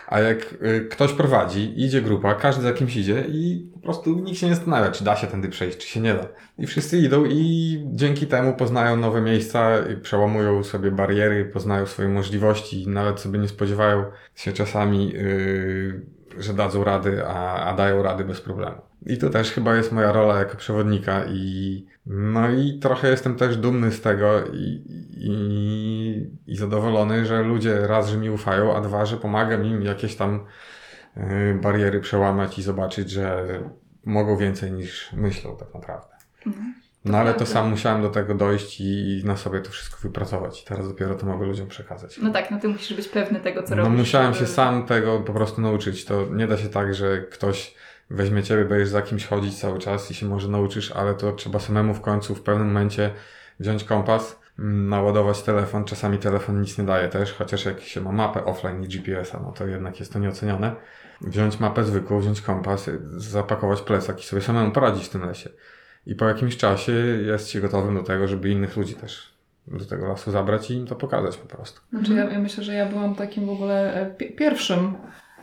A jak y, ktoś prowadzi, idzie grupa, każdy za kimś idzie i po prostu nikt się nie zastanawia, czy da się tędy przejść, czy się nie da. I wszyscy idą i dzięki temu poznają nowe miejsca, i przełamują sobie bariery, poznają swoje możliwości nawet sobie nie spodziewają się czasami, yy, że dadzą rady, a, a dają rady bez problemu. I to też chyba jest moja rola jako przewodnika i no i trochę jestem też dumny z tego i, i, i zadowolony, że ludzie raz, że mi ufają, a dwa, że pomagam im jakieś tam y, bariery przełamać i zobaczyć, że mogą więcej niż myślą tak naprawdę. Mhm. No ale to sam musiałem do tego dojść i na sobie to wszystko wypracować. I teraz dopiero to mogę ludziom przekazać. No tak, no ty musisz być pewny tego, co No robisz. musiałem żeby- się sam tego po prostu nauczyć. To nie da się tak, że ktoś weźmie ciebie, będziesz za kimś chodzić cały czas i się może nauczysz, ale to trzeba samemu w końcu w pewnym momencie wziąć kompas, mm, naładować telefon. Czasami telefon nic nie daje też, chociaż jak się ma mapę offline i GPS-a, no to jednak jest to nieocenione. Wziąć mapę zwykłą, wziąć kompas, zapakować plecak i sobie samemu poradzić w tym lesie. I po jakimś czasie jest się gotowym do tego, żeby innych ludzi też do tego lasu zabrać i im to pokazać po prostu. Znaczy ja, ja myślę, że ja byłam takim w ogóle e, pi- pierwszym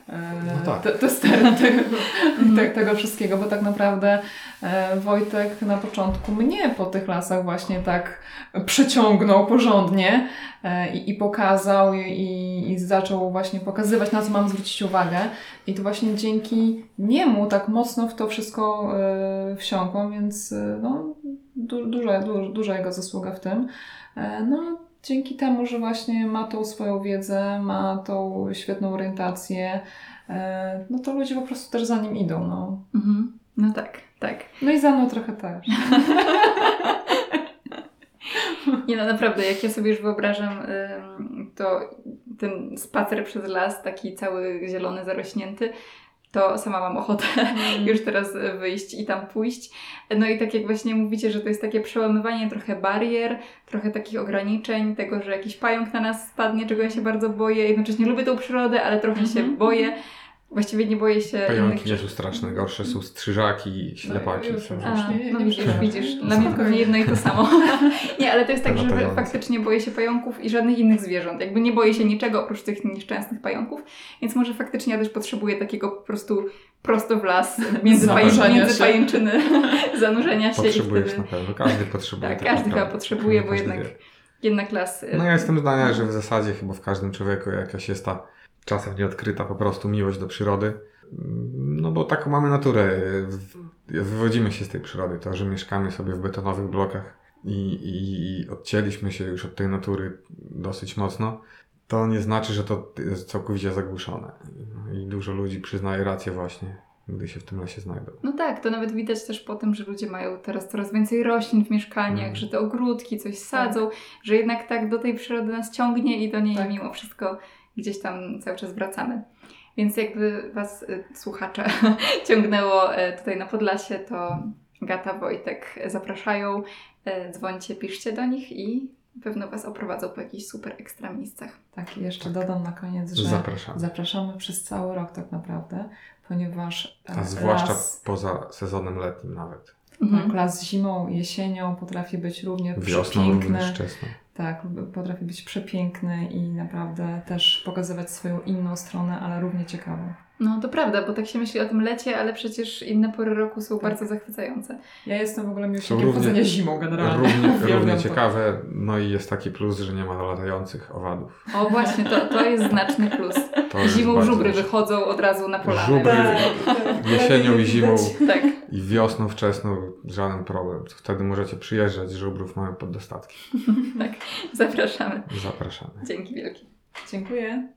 No tak. te, testerem tego, te, tego wszystkiego, bo tak naprawdę e, Wojtek na początku mnie po tych lasach właśnie tak przeciągnął porządnie e, i, i pokazał i, i, zaczął właśnie pokazywać, na co mam zwrócić uwagę. I to właśnie dzięki niemu tak mocno w to wszystko e, wsiąkłam, więc e, no, du, duża, du, duża jego zasługa w tym. E, No, dzięki temu, że właśnie ma tą swoją wiedzę, ma tą świetną orientację, e, no to ludzie po prostu też za nim idą. No, Mhm. No tak, tak. no i za mną trochę też. Nie no, naprawdę, jak ja sobie już wyobrażam, to ten spacer przez las, taki cały zielony, zarośnięty, to sama mam ochotę już teraz wyjść i tam pójść. No i tak jak właśnie mówicie, że to jest takie przełamywanie trochę barier, trochę takich ograniczeń, tego, że jakiś pająk na nas spadnie, czego ja się bardzo boję. Jednocześnie lubię tą przyrodę, ale trochę się Mhm. boję. Właściwie nie boję się innych Pająki nie są straszne, gorsze są strzyżaki, ślepaki. już, są. A, Nie- nie no widzisz, widzisz. Dla mnie pewnie jedno i to samo. nie, ale to jest tak, że faktycznie boję się pająków i żadnych innych zwierząt. Jakby nie boję się niczego oprócz tych nieszczęsnych pająków, więc może faktycznie ja też potrzebuję takiego po prostu prosto w las, między, pajęczy, Zanurzenia między się. pajęczyny, zanurzenia się i Potrzebujesz wtedy... na pewno. Każdy potrzebuje. Tak, tak każdy chyba potrzebuje, bo Każdy jednak, wie. jednak las... y, No ja jestem zdania, że w zasadzie chyba w każdym człowieku jakaś jest ta czasem nieodkryta po prostu miłość do przyrody. No bo taką mamy naturę. Wywodzimy się z tej przyrody. To, że mieszkamy sobie w betonowych blokach i, i, i odcięliśmy się już od tej natury dosyć mocno, to nie znaczy, że to jest całkowicie zagłuszone. I dużo ludzi przyznaje rację właśnie, gdy się w tym lesie znajdą. No tak, to nawet widać też po tym, że ludzie mają teraz coraz więcej roślin w mieszkaniach, Mhm. że te ogródki coś sadzą, że jednak tak do tej przyrody nas ciągnie i do niej Tak. mimo wszystko gdzieś tam cały czas wracamy. Więc jakby Was, y, słuchacze, ciągnęło y, tutaj na Podlasie, to Gata, Wojtek zapraszają, y, dzwońcie, piszcie do nich i pewno Was oprowadzą po jakichś super ekstra miejscach. Tak, i jeszcze dodam na koniec, że Zapraszamy. zapraszamy przez cały rok tak naprawdę, ponieważ e, A zwłaszcza las, poza sezonem letnim nawet. tak, las zimą, jesienią potrafi być równie Wiosną przepiękny. również wczesną. Tak, potrafi być przepiękny i naprawdę też pokazywać swoją inną stronę, ale równie ciekawą. No to prawda, bo tak się myśli o tym lecie, ale przecież inne pory roku są Tak. bardzo zachwycające. Ja jestem w ogóle miłośnikiem równie- chodzenia zimą generalnie. Równie, równie ciekawe, no i jest taki plus, że nie ma latających owadów. O właśnie, to, to jest znaczny plus. To Zimą żubry wychodzą od razu na polanę. Żubry. Tak. Jesienią i zimą Tak. i wiosną wczesną żaden problem. Wtedy możecie przyjeżdżać, żubrów mają pod dostatki. Zapraszamy. Zapraszamy. Dzięki wielkie. Dziękuję.